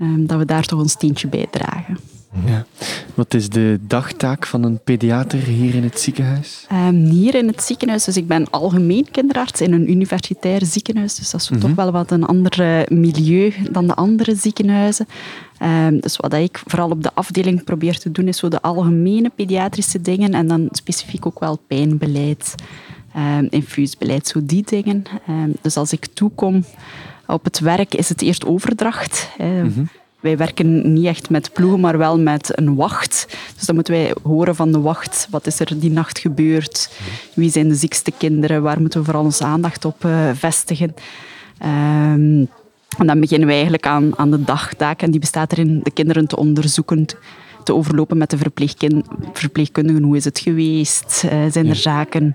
Um, dat we daar toch een steentje bij dragen. Ja. Wat is de dagtaak van een pediater hier in het ziekenhuis? Um, hier in het ziekenhuis, dus ik ben algemeen kinderarts in een universitair ziekenhuis, dus dat is mm -hmm. toch wel wat een ander milieu dan de andere ziekenhuizen. Um, dus wat ik vooral op de afdeling probeer te doen, is zo de algemene pediatrische dingen en dan specifiek ook wel pijnbeleid, um, infuusbeleid, zo die dingen. Um, dus als ik toekom op het werk, is het eerst overdracht. Mm -hmm. Wij werken niet echt met ploegen, maar wel met een wacht. Dus dan moeten wij horen van de wacht. Wat is er die nacht gebeurd? Wie zijn de ziekste kinderen? Waar moeten we vooral onze aandacht op uh, vestigen? Um, En dan beginnen we eigenlijk aan, aan de dagtaak. En die bestaat erin de kinderen te onderzoeken, te overlopen met de verpleegkundigen. Hoe is het geweest? Uh, zijn er zaken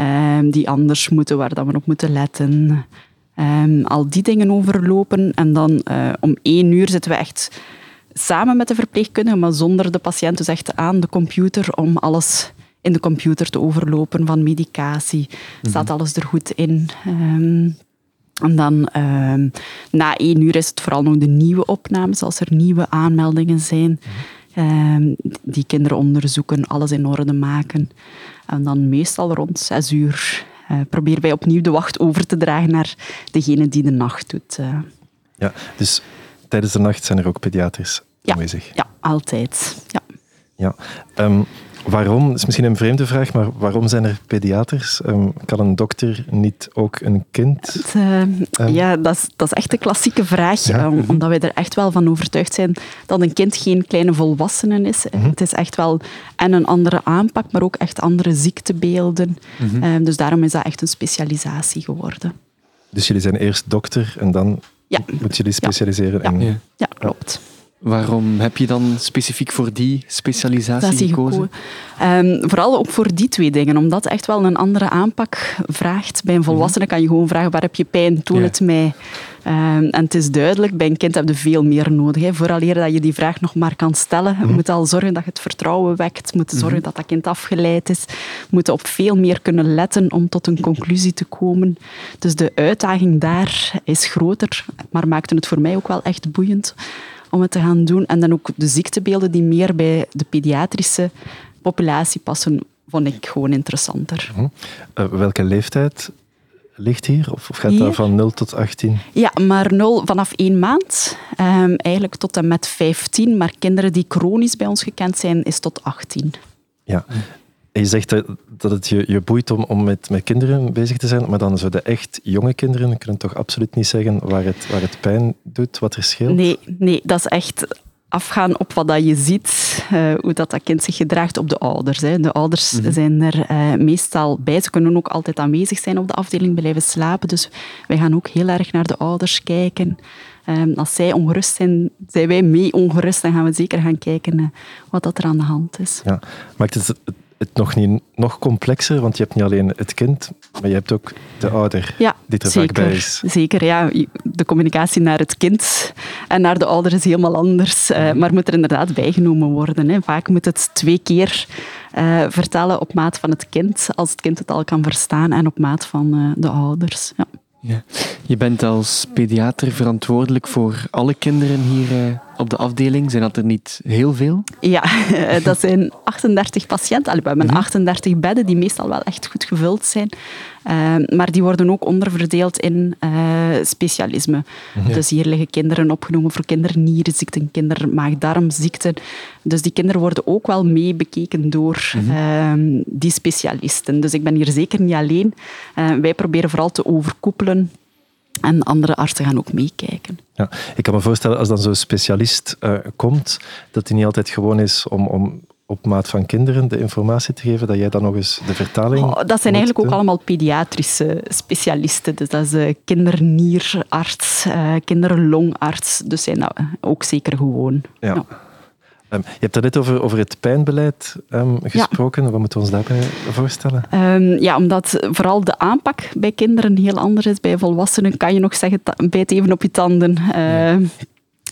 uh, die anders moeten, waar dat we op moeten letten? Um, al die dingen overlopen. En dan uh, om één uur zitten we echt samen met de verpleegkundige, maar zonder de patiënt dus echt aan de computer om alles in de computer te overlopen van medicatie. Staat mhm. alles er goed in? Um, en dan um, na één uur is het vooral nog de nieuwe opnames, als er nieuwe aanmeldingen zijn. Um, die kinderen onderzoeken, alles in orde maken. En dan meestal rond zes uur uh, proberen wij opnieuw de wacht over te dragen naar degene die de nacht doet. Uh. Ja, dus tijdens de nacht zijn er ook pediaters ja, aanwezig? Ja, altijd. Ja. Ja. Um, Waarom, is misschien een vreemde vraag, maar waarom zijn er pediaters? Um, kan een dokter niet ook een kind? Het, uh, um. Ja, dat is, dat is echt een klassieke vraag, ja. um, omdat wij er echt wel van overtuigd zijn dat een kind geen kleine volwassene is. Mm -hmm. Het is echt wel en een andere aanpak, maar ook echt andere ziektebeelden. Mm -hmm. dus daarom is dat echt een specialisatie geworden. Dus jullie zijn eerst dokter en dan ja. moeten jullie specialiseren? Ja, in... ja klopt. Waarom heb je dan specifiek voor die specialisatie gekozen? Um, vooral ook voor die twee dingen, omdat het echt wel een andere aanpak vraagt. Bij een volwassene kan je gewoon vragen, waar heb je pijn, toon het mij. Um, en het is duidelijk, bij een kind heb je veel meer nodig. Hè. Vooraleer dat je die vraag nog maar kan stellen. Je mhm. moet al zorgen dat je het vertrouwen wekt. Je moet zorgen mhm. dat dat kind afgeleid is. Je moet op veel meer kunnen letten om tot een conclusie te komen. Dus de uitdaging daar is groter, maar maakte het voor mij ook wel echt boeiend om het te gaan doen. En dan ook de ziektebeelden die meer bij de pediatrische populatie passen, vond ik gewoon interessanter. Uh, welke leeftijd ligt hier? Of, gaat hier? dat van 0 tot 18? Ja, maar 0 vanaf één maand. Um, eigenlijk tot en met 15. Maar kinderen die chronisch bij ons gekend zijn, is tot 18. Ja, je zegt dat, het je, je boeit om, om met, met kinderen bezig te zijn, maar dan zo de echt jonge kinderen kunnen toch absoluut niet zeggen waar het, waar het pijn doet, wat er scheelt? Nee, nee dat is echt afgaan op wat dat je ziet, uh, hoe dat, dat kind zich gedraagt op de ouders. Hè. De ouders mhm. zijn er uh, meestal bij. Ze kunnen ook altijd aanwezig zijn op de afdeling, blijven slapen. Dus wij gaan ook heel erg naar de ouders kijken. Um, als zij ongerust zijn, zijn wij mee ongerust. Dan gaan we zeker gaan kijken uh, wat dat er aan de hand is. Ja. Maakt het het nog, niet, nog complexer, want je hebt niet alleen het kind, maar je hebt ook de ouder ja, die er zeker, vaak bij is. Zeker, ja. De communicatie naar het kind en naar de ouder is helemaal anders, uh, maar moet er inderdaad bijgenomen worden. Hè. Vaak moet het twee keer uh, vertellen op maat van het kind, als het kind het al kan verstaan, en op maat van uh, de ouders. Ja. Ja. Je bent als pediater verantwoordelijk voor alle kinderen hier uh, op de afdeling. Zijn dat er niet heel veel? Ja, dat zijn 38 patiënten. we hebben 38 mhm. bedden die meestal wel echt goed gevuld zijn. Uh, maar die worden ook onderverdeeld in uh, specialismen. Mhm. Dus hier liggen kinderen opgenomen voor kindernierenziekten, kindermaagdarmziekten. Dus die kinderen worden ook wel mee bekeken door uh, die specialisten. Dus ik ben hier zeker niet alleen. Eh, wij proberen vooral te overkoepelen en andere artsen gaan ook meekijken. Ja, ik kan me voorstellen, als dan zo'n specialist uh, komt, dat hij niet altijd gewoon is om, om op maat van kinderen de informatie te geven, dat jij dan nog eens de vertaling... Oh, dat zijn eigenlijk ook allemaal pediatrische specialisten. Dus dat is uh, kindernierarts, uh, kinderlongarts. Dus zijn dat ook zeker gewoon. ja. Um, je hebt het net over, over het pijnbeleid um, gesproken. Ja. Wat moeten we ons daarbij voorstellen? Um, ja, omdat vooral de aanpak bij kinderen heel anders is. Bij volwassenen kan je nog zeggen, bijt even op je tanden. Ja.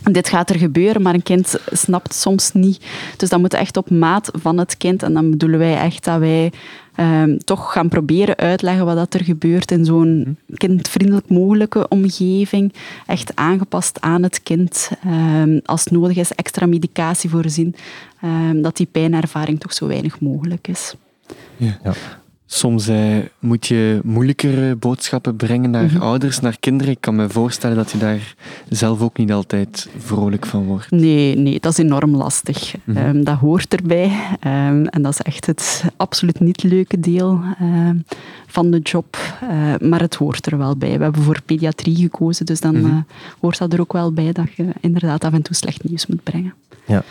Dit gaat er gebeuren, maar een kind snapt soms niet. Dus dat moet echt op maat van het kind. En dan bedoelen wij echt dat wij um, toch gaan proberen uitleggen wat dat er gebeurt in zo'n mhm. kindvriendelijk mogelijke omgeving. Echt aangepast aan het kind. Um, als nodig is, extra medicatie voorzien. Um, dat die pijnervaring toch zo weinig mogelijk is. Ja. ja. Soms eh, moet je moeilijkere boodschappen brengen naar mhm. ouders, naar kinderen. Ik kan me voorstellen dat je daar zelf ook niet altijd vrolijk van wordt. Nee, nee dat is enorm lastig. Mhm. Ehm, dat hoort erbij. Um, en dat is echt het absoluut niet leuke deel um, van de job. Uh, maar het hoort er wel bij. We hebben voor pediatrie gekozen, dus dan mm -hmm. uh, hoort dat er ook wel bij dat je inderdaad af en toe slecht nieuws moet brengen. Ja.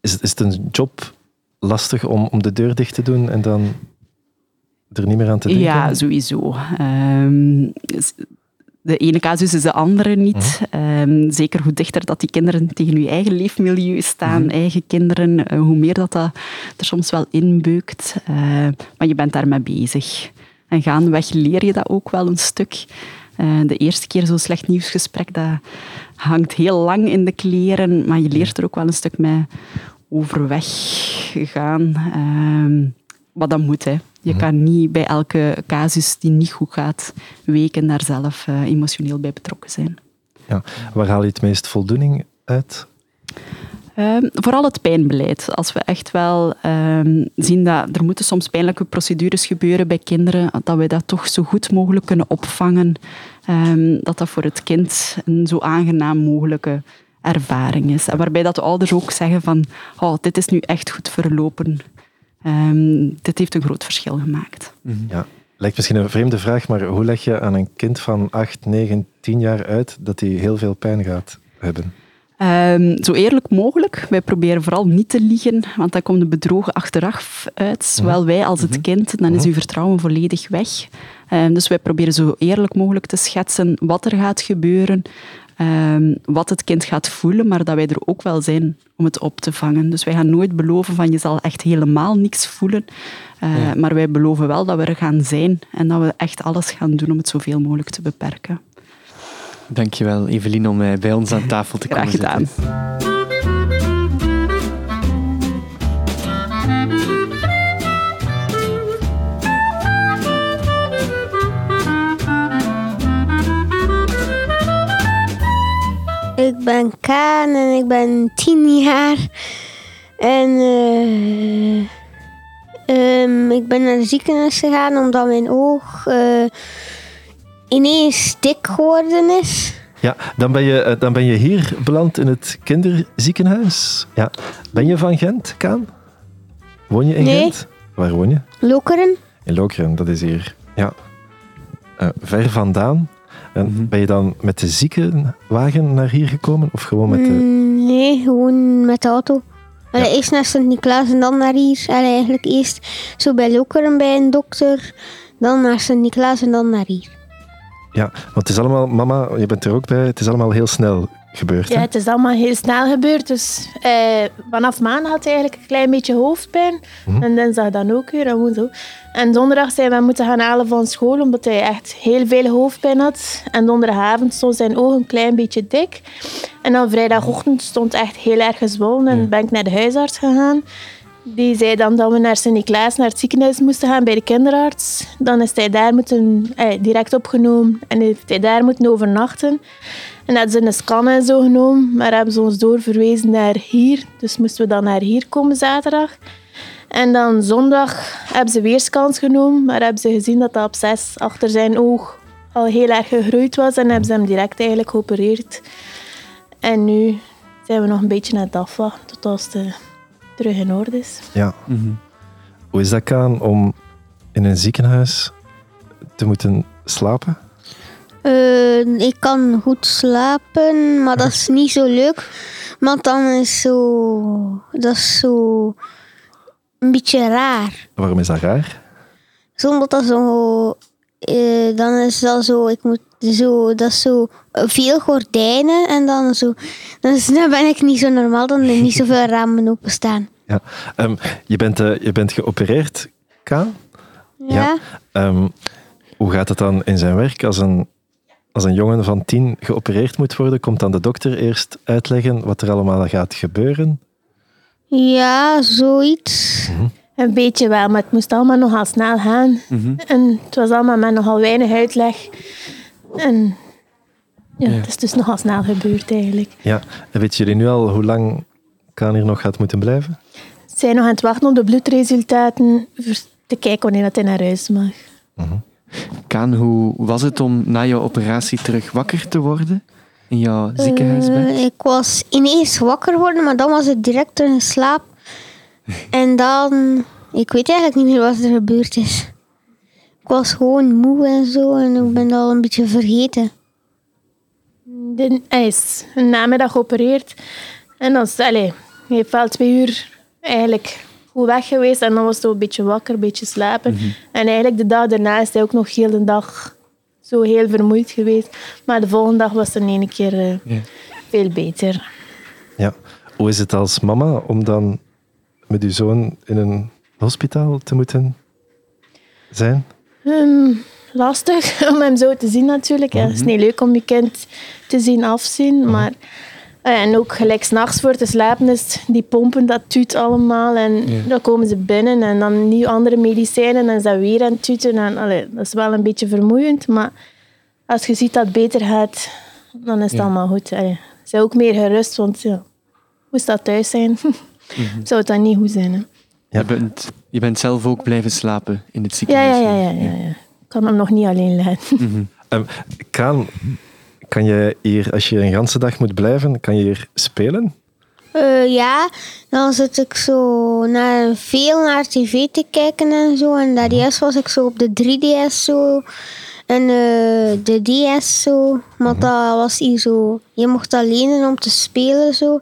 Is, is het een job lastig om, om de deur dicht te doen en dan er niet meer aan te denken? Ja, sowieso. Um, de ene casus is de andere niet. Ehm, zeker hoe dichter dat die kinderen tegen je eigen leefmilieu staan, eigen kinderen, eh, hoe meer dat, dat er soms wel inbeukt. Uh, maar je bent daarmee bezig. En gaandeweg leer je dat ook wel een stuk. Uh, de eerste keer zo'n slecht nieuwsgesprek, dat hangt heel lang in de kleren, maar je leert er ook wel een stuk mee overweg gaan. Ehm, wat dat moet, hè. Je Mhm. kan niet bij elke casus die niet goed gaat, weken daar zelf uh, emotioneel bij betrokken zijn. Ja. Waar haal je het meest voldoening uit? Um, vooral het pijnbeleid. Als we echt wel um, zien dat er moeten soms pijnlijke procedures gebeuren bij kinderen, dat we dat toch zo goed mogelijk kunnen opvangen. Um, dat dat voor het kind een zo aangenaam mogelijke ervaring is. En waarbij dat de ouders ook zeggen van, oh, dit is nu echt goed verlopen. Um, dit heeft een groot verschil gemaakt. Ja, lijkt misschien een vreemde vraag, maar hoe leg je aan een kind van 8, 9, 10 jaar uit dat hij heel veel pijn gaat hebben? Um, zo eerlijk mogelijk. Wij proberen vooral niet te liegen, want dan komt de bedrogen achteraf uit. Zowel wij als het kind. Dan is uw vertrouwen volledig weg. Um, dus wij proberen zo eerlijk mogelijk te schetsen wat er gaat gebeuren. Um, wat het kind gaat voelen, maar dat wij er ook wel zijn om het op te vangen. Dus wij gaan nooit beloven van je zal echt helemaal niks voelen. Uh, ja. Maar wij beloven wel dat we er gaan zijn en dat we echt alles gaan doen om het zoveel mogelijk te beperken. Dankjewel, Evelien, om bij ons aan tafel te komen Graag gedaan. Ik ben Kaan en ik ben tien jaar. En uh, um, ik ben naar het ziekenhuis gegaan omdat mijn oog uh, ineens dik geworden is. Ja, dan ben, je, dan ben je hier beland in het kinderziekenhuis. Ja. Ben je van Gent, Kaan? Woon je in nee. Gent? Waar woon je? Lokeren. In Lokeren, dat is hier. Ja. Uh, ver vandaan. En mm -hmm. ben je dan met de ziekenwagen naar hier gekomen? Of gewoon met de... Mm, nee, gewoon met de auto. Ja. Eerst naar Sint-Niklaas en dan naar hier. Allee, eigenlijk eerst zo bij Lokeren bij een dokter. Dan naar Sint-Niklaas en dan naar hier. Ja, want het is allemaal... Mama, je bent er ook bij. Het is allemaal heel snel gebeurd. Ja, hè? het is allemaal heel snel gebeurd. Dus eh, vanaf maandag had hij eigenlijk een klein beetje hoofdpijn. Mm -hmm. En dinsdag dan ook weer. En, woensdag. en donderdag zijn we moeten gaan halen van school, omdat hij echt heel veel hoofdpijn had. En donderdagavond stond zijn oog een klein beetje dik. En dan vrijdagochtend stond echt heel erg gezwollen. En ben ik naar de huisarts gegaan. Die zei dan dat we naar Sint-Niklaas, naar het ziekenhuis moesten gaan bij de kinderarts. Dan is hij daar moeten, eh, direct opgenomen en heeft hij daar moeten overnachten. En hadden ze een scan en zo genomen, maar hebben ze ons doorverwezen naar hier. Dus moesten we dan naar hier komen zaterdag. En dan zondag hebben ze weer scans genomen, maar hebben ze gezien dat dat op 6 achter zijn oog al heel erg gegroeid was. En hebben ze hem direct eigenlijk geopereerd. En nu zijn we nog een beetje aan het tot als het terug in orde is. Ja. Mhm. Hoe is dat, Kaan, om in een ziekenhuis te moeten slapen? Uh, ik kan goed slapen, maar dat is niet zo leuk. Want dan is zo... Dat is zo... Een beetje raar. Waarom is dat raar? Zonder dat zo... Uh, dan is dat zo... Ik moet zo... Dat is zo... Veel gordijnen en dan zo... Dan ben ik niet zo normaal, dan er niet zoveel ramen openstaan. Ja. Um, je, bent, uh, je bent geopereerd, Kaan? Ja. ja. Um, hoe gaat het dan in zijn werk als een als een jongen van tien geopereerd moet worden, komt dan de dokter eerst uitleggen wat er allemaal gaat gebeuren? Ja, zoiets. Mm -hmm. Een beetje wel, maar het moest allemaal nogal snel gaan. Mm -hmm. En het was allemaal met nogal weinig uitleg. En ja, ja. het is dus nogal snel gebeurd eigenlijk. Ja, en weet jullie nu al hoe lang Kaan hier nog gaat moeten blijven? Ze zijn nog aan het wachten op de bloedresultaten voor te kijken wanneer dat hij naar huis mag. -hmm. Kaan, hoe was het om na jouw operatie terug wakker te worden in jouw ziekenhuisbed? Uh, ik was ineens wakker geworden, maar dan was ik direct in slaap. en dan... Ik weet eigenlijk niet meer wat er gebeurd is. Ik was gewoon moe en zo en ik ben al een beetje vergeten. De, hij is een namiddag geopereerd. En dan allez, hij heeft wel twee uur eigenlijk goed weg geweest. En dan was hij een beetje wakker, een beetje slapen. Mhm. En eigenlijk de dag daarna is hij ook nog heel de dag zo heel vermoeid geweest. Maar de volgende dag was het in één keer eh, veel beter. Ja. Hoe is het als mama om dan met uw zoon in een hospitaal te moeten zijn? Ehm, lastig om hem zo te zien natuurlijk. Het is niet leuk om je kind te zien afzien, maar... eh, En ook gelijk s'nachts voor te slapen is die pompen, dat tuut allemaal. En Ja. dan komen ze binnen en dan nieuw andere medicijnen en is dat weer aan het tuten. En, allee, dat is wel een beetje vermoeiend, maar als je ziet dat het beter gaat, dan is het Ja. allemaal goed. Allee, ze zijn ook meer gerust, want ja, moest dat thuis zijn, zou het dan niet goed zijn. Hè? Ja. Je, bent, je bent zelf ook blijven slapen in het Ja, ziekenhuis. ja, ja, ja, ja, ja. Ik kan hem nog niet alleen laten. Ehm, kan, kan je hier, als je een ganse dag moet blijven, kan je hier spelen? Eh, ja, dan zit ik zo naar, veel naar tv te kijken en zo. En daarjuist was ik zo op de 3DS zo. En eh, de DS zo. Maar dat was hier zo. Je mocht dat lenen om te spelen zo.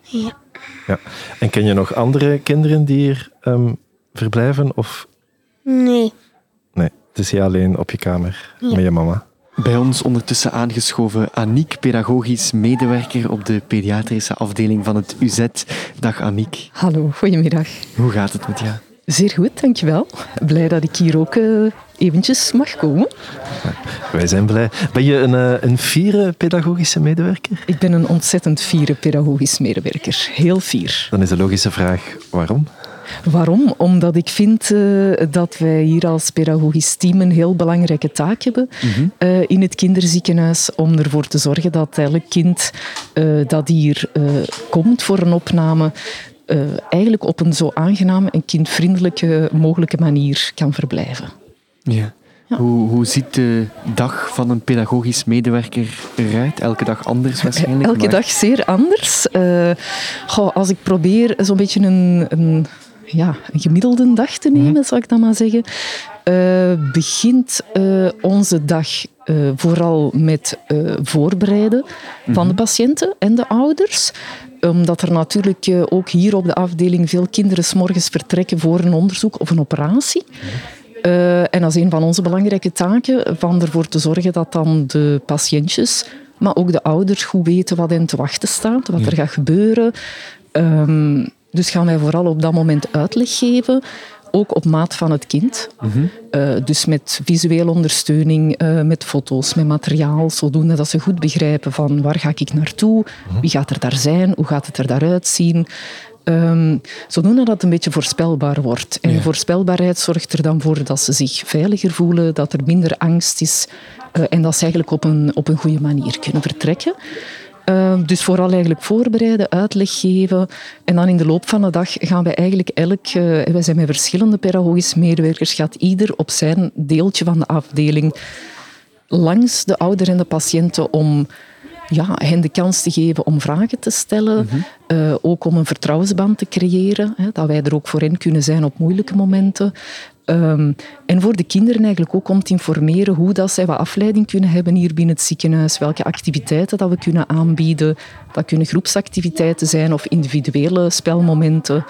Ja. Ja. En ken je nog andere kinderen die hier ehm, verblijven? Of Nee. nee, het is jij alleen op je kamer Ja. met je mama? Bij ons ondertussen aangeschoven Aniek, pedagogisch medewerker op de pediatrische afdeling van het UZ. Dag Aniek, Hallo, goedemiddag. hoe gaat het met jou? Zeer goed, dankjewel. Blij dat ik hier ook eh, eventjes mag komen. Wij zijn blij. Ben je een, eh, een fiere pedagogische medewerker? Ik ben een ontzettend fiere pedagogisch medewerker. Heel fier. Dan is de logische vraag, waarom? Waarom? Omdat ik vind eh, dat wij hier als pedagogisch team een heel belangrijke taak hebben eh, in het kinderziekenhuis om ervoor te zorgen dat elk kind eh, dat hier komt voor een opname eigenlijk op een zo aangename en kindvriendelijke mogelijke manier kan verblijven. Ja. Ja. Hoe, hoe ziet de dag van een pedagogisch medewerker eruit? Elke dag anders waarschijnlijk. Elke maar- dag zeer anders. Goh, als ik probeer zo'n beetje een, een, ja, een gemiddelde dag te nemen, zal ik dan maar zeggen, eh, begint eh, onze dag eh, vooral met voorbereiden van de patiënten en de ouders. Omdat er natuurlijk ook hier op de afdeling veel kinderen 's morgens vertrekken voor een onderzoek of een operatie. Eh, en dat is een van onze belangrijke taken, van ervoor te zorgen dat dan de patiëntjes, maar ook de ouders goed weten wat hen te wachten staat, wat er gaat gebeuren. Ehm, dus gaan wij vooral op dat moment uitleg geven, ook op maat van het kind. Eh, dus met visuele ondersteuning, eh, met foto's, met materiaal, zodoende dat ze goed begrijpen van waar ga ik naartoe, wie gaat er daar zijn, hoe gaat het er daaruit zien. Ehm, zodoende dat het een beetje voorspelbaar wordt. En voorspelbaarheid zorgt er dan voor dat ze zich veiliger voelen, dat er minder angst is eh, en dat ze eigenlijk op een, op een goede manier kunnen vertrekken. Ehm, dus vooral eigenlijk voorbereiden, uitleg geven. En dan in de loop van de dag gaan wij eigenlijk elk... eh, wij zijn met verschillende pedagogische medewerkers, gaat ieder op zijn deeltje van de afdeling langs de ouder en de patiënten om ja, hen de kans te geven om vragen te stellen. eh, ook om een vertrouwensband te creëren. Hè, dat wij er ook voor hen kunnen zijn op moeilijke momenten. Ehm, en voor de kinderen eigenlijk ook om te informeren hoe dat zij wat afleiding kunnen hebben hier binnen het ziekenhuis. Welke activiteiten dat we kunnen aanbieden. Dat kunnen groepsactiviteiten zijn of individuele spelmomenten.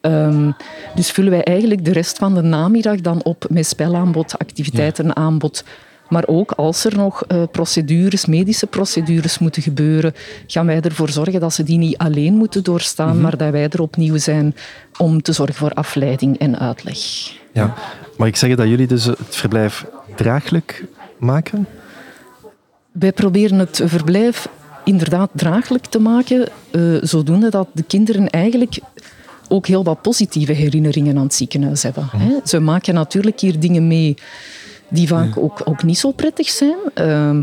Ehm, dus vullen wij eigenlijk de rest van de namiddag dan op met spelaanbod, activiteitenaanbod. Maar ook als er nog eh, procedures, medische procedures moeten gebeuren, gaan wij ervoor zorgen dat ze die niet alleen moeten doorstaan, maar dat wij er opnieuw zijn om te zorgen voor afleiding en uitleg. Ja. Mag ik zeggen dat jullie dus het verblijf draaglijk maken? Wij proberen het verblijf inderdaad draaglijk te maken, eh, zodoende dat de kinderen eigenlijk ook heel wat positieve herinneringen aan het ziekenhuis hebben. Hè. Ze maken natuurlijk hier dingen mee die vaak ook, ook niet zo prettig zijn. Ehm,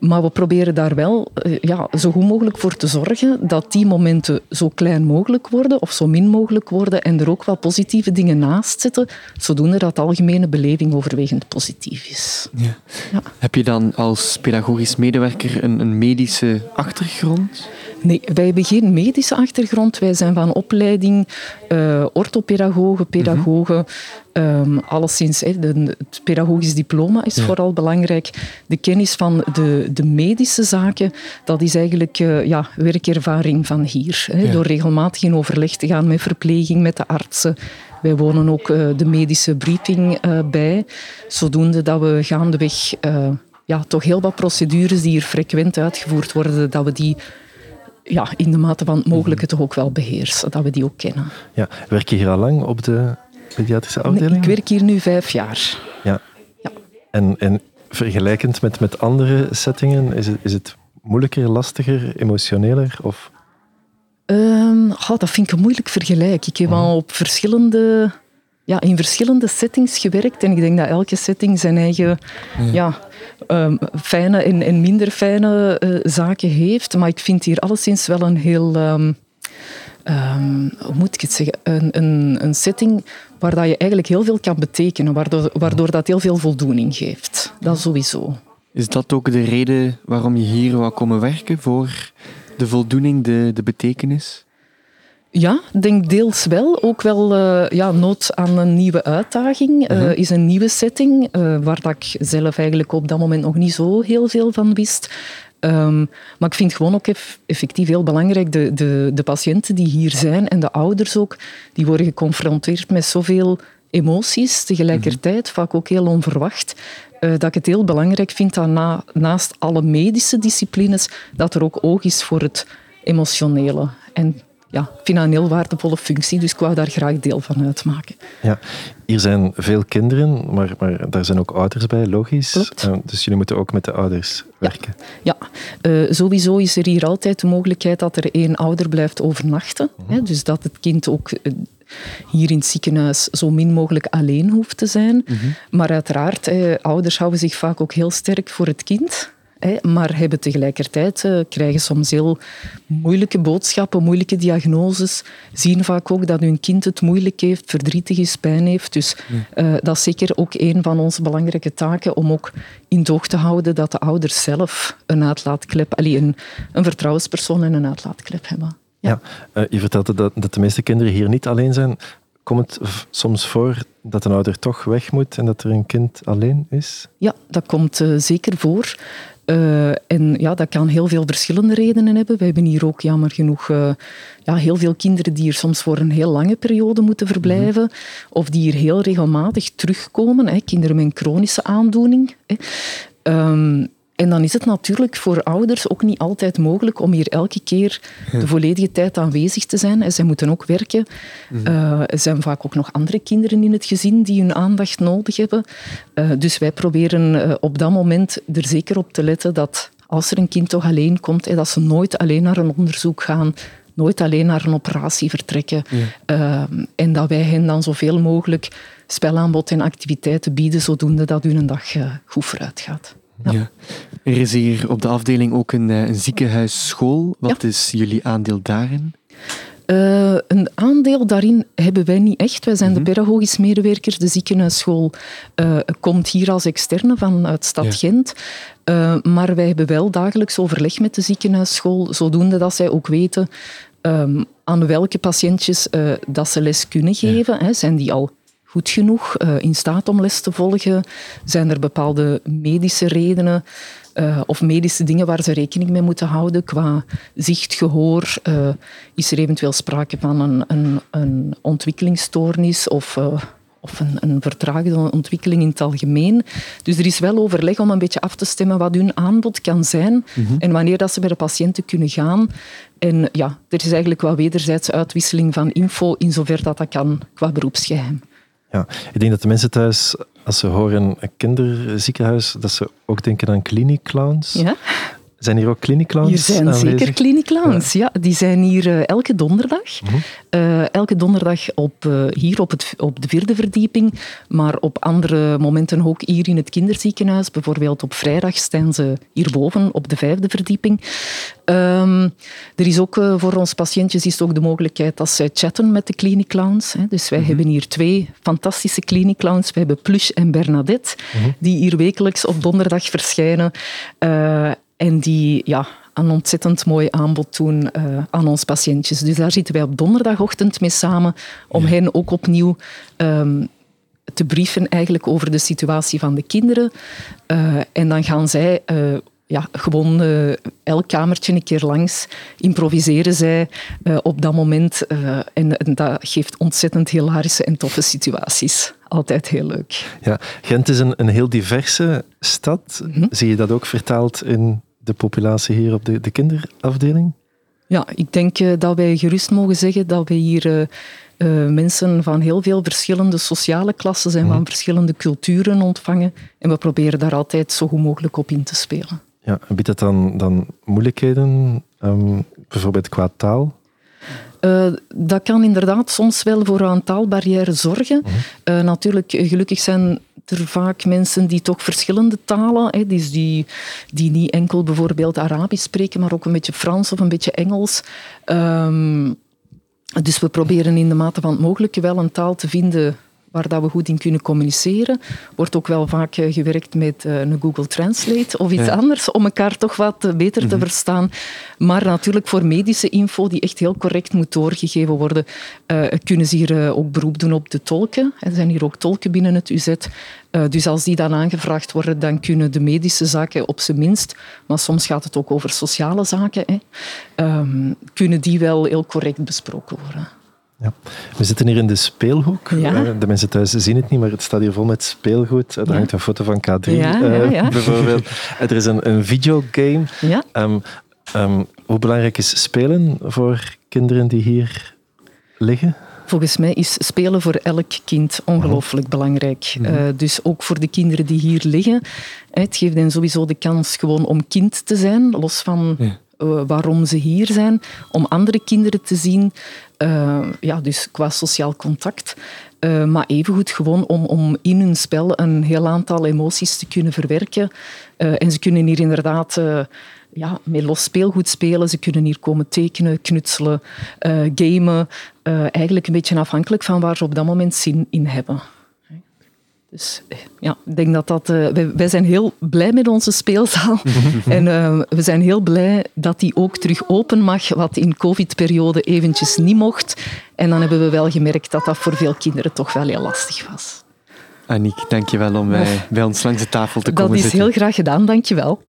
maar we proberen daar wel eh, ja, zo goed mogelijk voor te zorgen dat die momenten zo klein mogelijk worden of zo min mogelijk worden en er ook wel positieve dingen naast zitten, zodoende dat de algemene beleving overwegend positief is. Ja. Ja. Heb je dan als pedagogisch medewerker een, een medische achtergrond? Nee, wij hebben geen medische achtergrond. Wij zijn van opleiding uh, orthopedagogen, pedagogen. Um, alleszins, hè, de, het pedagogisch diploma is vooral belangrijk. De kennis van de, de medische zaken, dat is eigenlijk uh, ja, werkervaring van hier. Hè, Door regelmatig in overleg te gaan met verpleging, met de artsen. Wij wonen ook uh, de medische briefing bij, zodoende dat we gaandeweg ja, toch heel wat procedures die hier frequent uitgevoerd worden, dat we die ja, in de mate van het mogelijke toch ook wel beheersen, dat we die ook kennen. Ja, werk je hier al lang op de pediatrische afdeling? ik werk hier nu vijf jaar. Ja. ja. En, en vergelijkend met, met andere settingen, is het, is het moeilijker, lastiger, emotioneler? Of? Um, dat vind ik een moeilijk vergelijk. Ik heb mhm. al op verschillende, ja, in verschillende settings gewerkt en ik denk dat elke setting zijn eigen ja um, fijne en, en, minder fijne uh, zaken heeft. Maar ik vind hier alleszins wel een heel... Um, um, hoe moet ik het zeggen? Een, een, een, setting waar dat je eigenlijk heel veel kan betekenen, waardoor, waardoor dat heel veel voldoening geeft. Dat sowieso. Is dat ook de reden waarom je hier wou komen werken? Voor de voldoening, de, de betekenis? Ja, denk deels wel. Ook wel uh, ja, nood aan een nieuwe uitdaging. Uh, Is een nieuwe setting, uh, waar dat ik zelf eigenlijk op dat moment nog niet zo heel veel van wist. Um, maar ik vind gewoon ook effectief heel belangrijk, de, de, de patiënten die hier zijn en de ouders ook, die worden geconfronteerd met zoveel emoties tegelijkertijd, mhm. vaak ook heel onverwacht. dat ik het heel belangrijk vind dat na, naast alle medische disciplines, dat er ook oog is voor het emotionele. En ja, vind dat een heel waardevolle functie, dus ik wou daar graag deel van uitmaken. Ja, hier zijn veel kinderen, maar, maar daar zijn ook ouders bij, logisch. Uh, dus jullie moeten ook met de ouders werken. Ja, uh, sowieso is er hier altijd de mogelijkheid dat er één ouder blijft overnachten. Mhm. hè, dus dat het kind ook eh, hier in het ziekenhuis zo min mogelijk alleen hoeft te zijn. Mhm. Maar uiteraard, ouders houden zich vaak ook heel sterk voor het kind maar hebben tegelijkertijd, uh, krijgen soms heel moeilijke boodschappen, moeilijke diagnoses, zien vaak ook dat hun kind het moeilijk heeft, verdrietig is, pijn heeft. Dus uh, dat is zeker ook een van onze belangrijke taken om ook in toog te houden dat de ouders zelf een uitlaatklep, allee, een, een vertrouwenspersoon en een uitlaatklep hebben. Ja, ja uh, je vertelde dat, dat de meeste kinderen hier niet alleen zijn. Komt het soms voor dat een ouder toch weg moet en dat er een kind alleen is? Ja, dat komt zeker voor. Uh, en ja, dat kan heel veel verschillende redenen hebben. We hebben hier ook jammer genoeg uh, ja, heel veel kinderen die hier soms voor een heel lange periode moeten verblijven. Mhm. Of die hier heel regelmatig terugkomen. Hè, kinderen met een chronische aandoening. Hè. Um, en dan is het natuurlijk voor ouders ook niet altijd mogelijk om hier elke keer de volledige tijd aanwezig te zijn. En zij moeten ook werken. Mhm. Eh, er zijn vaak ook nog andere kinderen in het gezin die hun aandacht nodig hebben. Uh, dus wij proberen uh, op dat moment er zeker op te letten dat als er een kind toch alleen komt, dat ze nooit alleen naar een onderzoek gaan, nooit alleen naar een operatie vertrekken. en dat wij hen dan zoveel mogelijk spelaanbod en activiteiten bieden, zodoende dat hun dag goed vooruit gaat. Ja. Er is hier op de afdeling ook een, eh, een ziekenhuisschool. Wat is jullie aandeel daarin? Uh, een aandeel daarin hebben wij niet echt. Wij zijn de mhm. pedagogisch medewerkers. De ziekenhuisschool uh, komt hier als externe vanuit Stad Gent. Uh, maar wij hebben wel dagelijks overleg met de ziekenhuisschool, zodoende dat zij ook weten um, aan welke patiëntjes dat ze les kunnen geven. Ja. Hè, zijn die al goed genoeg uh, in staat om les te volgen? Zijn er bepaalde medische redenen uh, of medische dingen waar ze rekening mee moeten houden qua zicht, gehoor? Uh, is er eventueel sprake van een, een, een ontwikkelingsstoornis of, of een, een vertraagde ontwikkeling in het algemeen? Dus er is wel overleg om een beetje af te stemmen wat hun aanbod kan zijn mhm. en wanneer dat ze bij de patiënten kunnen gaan. En ja, er is eigenlijk wel wederzijdse uitwisseling van info in zover dat dat kan qua beroepsgeheim. Ja, ik denk dat de mensen thuis, als ze horen een kinderziekenhuis, dat ze ook denken aan kliniekclowns. Ja. Zijn hier ook kliniekclowns Hier zijn aanwezig? zeker kliniekclowns, ja. ja. Die zijn hier uh, elke donderdag. Mhm. uh, elke donderdag op, uh, hier op, het, op de vierde verdieping, maar op andere momenten ook hier in het kinderziekenhuis. Bijvoorbeeld op vrijdag staan ze hierboven op de vijfde verdieping. Um, er is ook voor ons patiëntjes is ook de mogelijkheid dat zij chatten met de kliniekclowns. Dus wij mm hebben hier twee fantastische kliniekclowns. We hebben Plush en Bernadette, mm die hier wekelijks op donderdag verschijnen. En die ja, een ontzettend mooi aanbod doen uh, aan ons patiëntjes. Dus daar zitten wij op donderdagochtend mee samen om hen ook opnieuw um, te brieven eigenlijk over de situatie van de kinderen. Uh, en dan gaan zij uh, ja, gewoon uh, elk kamertje een keer langs. Improviseren zij uh, op dat moment. Uh, en, en, dat geeft ontzettend hilarische en toffe situaties. Altijd heel leuk. Ja, Gent is een, een heel diverse stad. Mm -hmm. Zie je dat ook vertaald in de populatie hier op de, de kinderafdeling? Ja, ik denk dat wij gerust mogen zeggen dat we hier uh, mensen van heel veel verschillende sociale klassen en mm. van verschillende culturen ontvangen. En we proberen daar altijd zo goed mogelijk op in te spelen. Ja, biedt dat dan, dan moeilijkheden, um, bijvoorbeeld qua taal? Uh, dat kan inderdaad soms wel voor een taalbarrière zorgen. Mm. Uh, natuurlijk, gelukkig zijn er vaak mensen die toch verschillende talen, hè, dus die, die niet enkel bijvoorbeeld Arabisch spreken, maar ook een beetje Frans of een beetje Engels. Um, dus we proberen in de mate van het mogelijke wel een taal te vinden waar dat we goed in kunnen communiceren. Wordt ook wel vaak eh, gewerkt met uh, een Google Translate of iets ja. anders om elkaar toch wat eh, beter te mm -hmm. verstaan. Maar natuurlijk voor medische info die echt heel correct moet doorgegeven worden, uh, kunnen ze hier ook beroep doen op de tolken. Er zijn hier ook tolken binnen het UZ. Uh, dus als die dan aangevraagd worden, dan kunnen de medische zaken op zijn minst, maar soms gaat het ook over sociale zaken, hè, um, kunnen die wel heel correct besproken worden. Ja. We zitten hier in de speelhoek. Ja. De mensen thuis zien het niet, maar het staat hier vol met speelgoed. Er hangt een foto van K3 ja, uh, bijvoorbeeld. Er is een, een videogame. Um, um, hoe belangrijk is spelen voor kinderen die hier liggen? Volgens mij is spelen voor elk kind ongelooflijk oh. belangrijk. Mm -hmm. uh, dus ook voor de kinderen die hier liggen. Het geeft hen sowieso de kans gewoon om kind te zijn, los van ja. Uh, waarom ze hier zijn. Om andere kinderen te zien, uh, ja, dus qua sociaal contact. Uh, maar evengoed gewoon om, om in hun spel een heel aantal emoties te kunnen verwerken. En ze kunnen hier inderdaad ja, met los speelgoed spelen. Ze kunnen hier komen tekenen, knutselen, gamen. eigenlijk een beetje afhankelijk van waar ze op dat moment zin in hebben. Dus ja, ik denk dat dat... Uh, wij, wij, zijn heel blij met onze speelzaal. en uh, we zijn heel blij dat die ook terug open mag, wat in covid-periode eventjes niet mocht. En dan hebben we wel gemerkt dat dat voor veel kinderen toch wel heel lastig was. Aniek, dank je wel om bij, bij ons langs de tafel te komen. Dat is heel graag gedaan, dank je wel.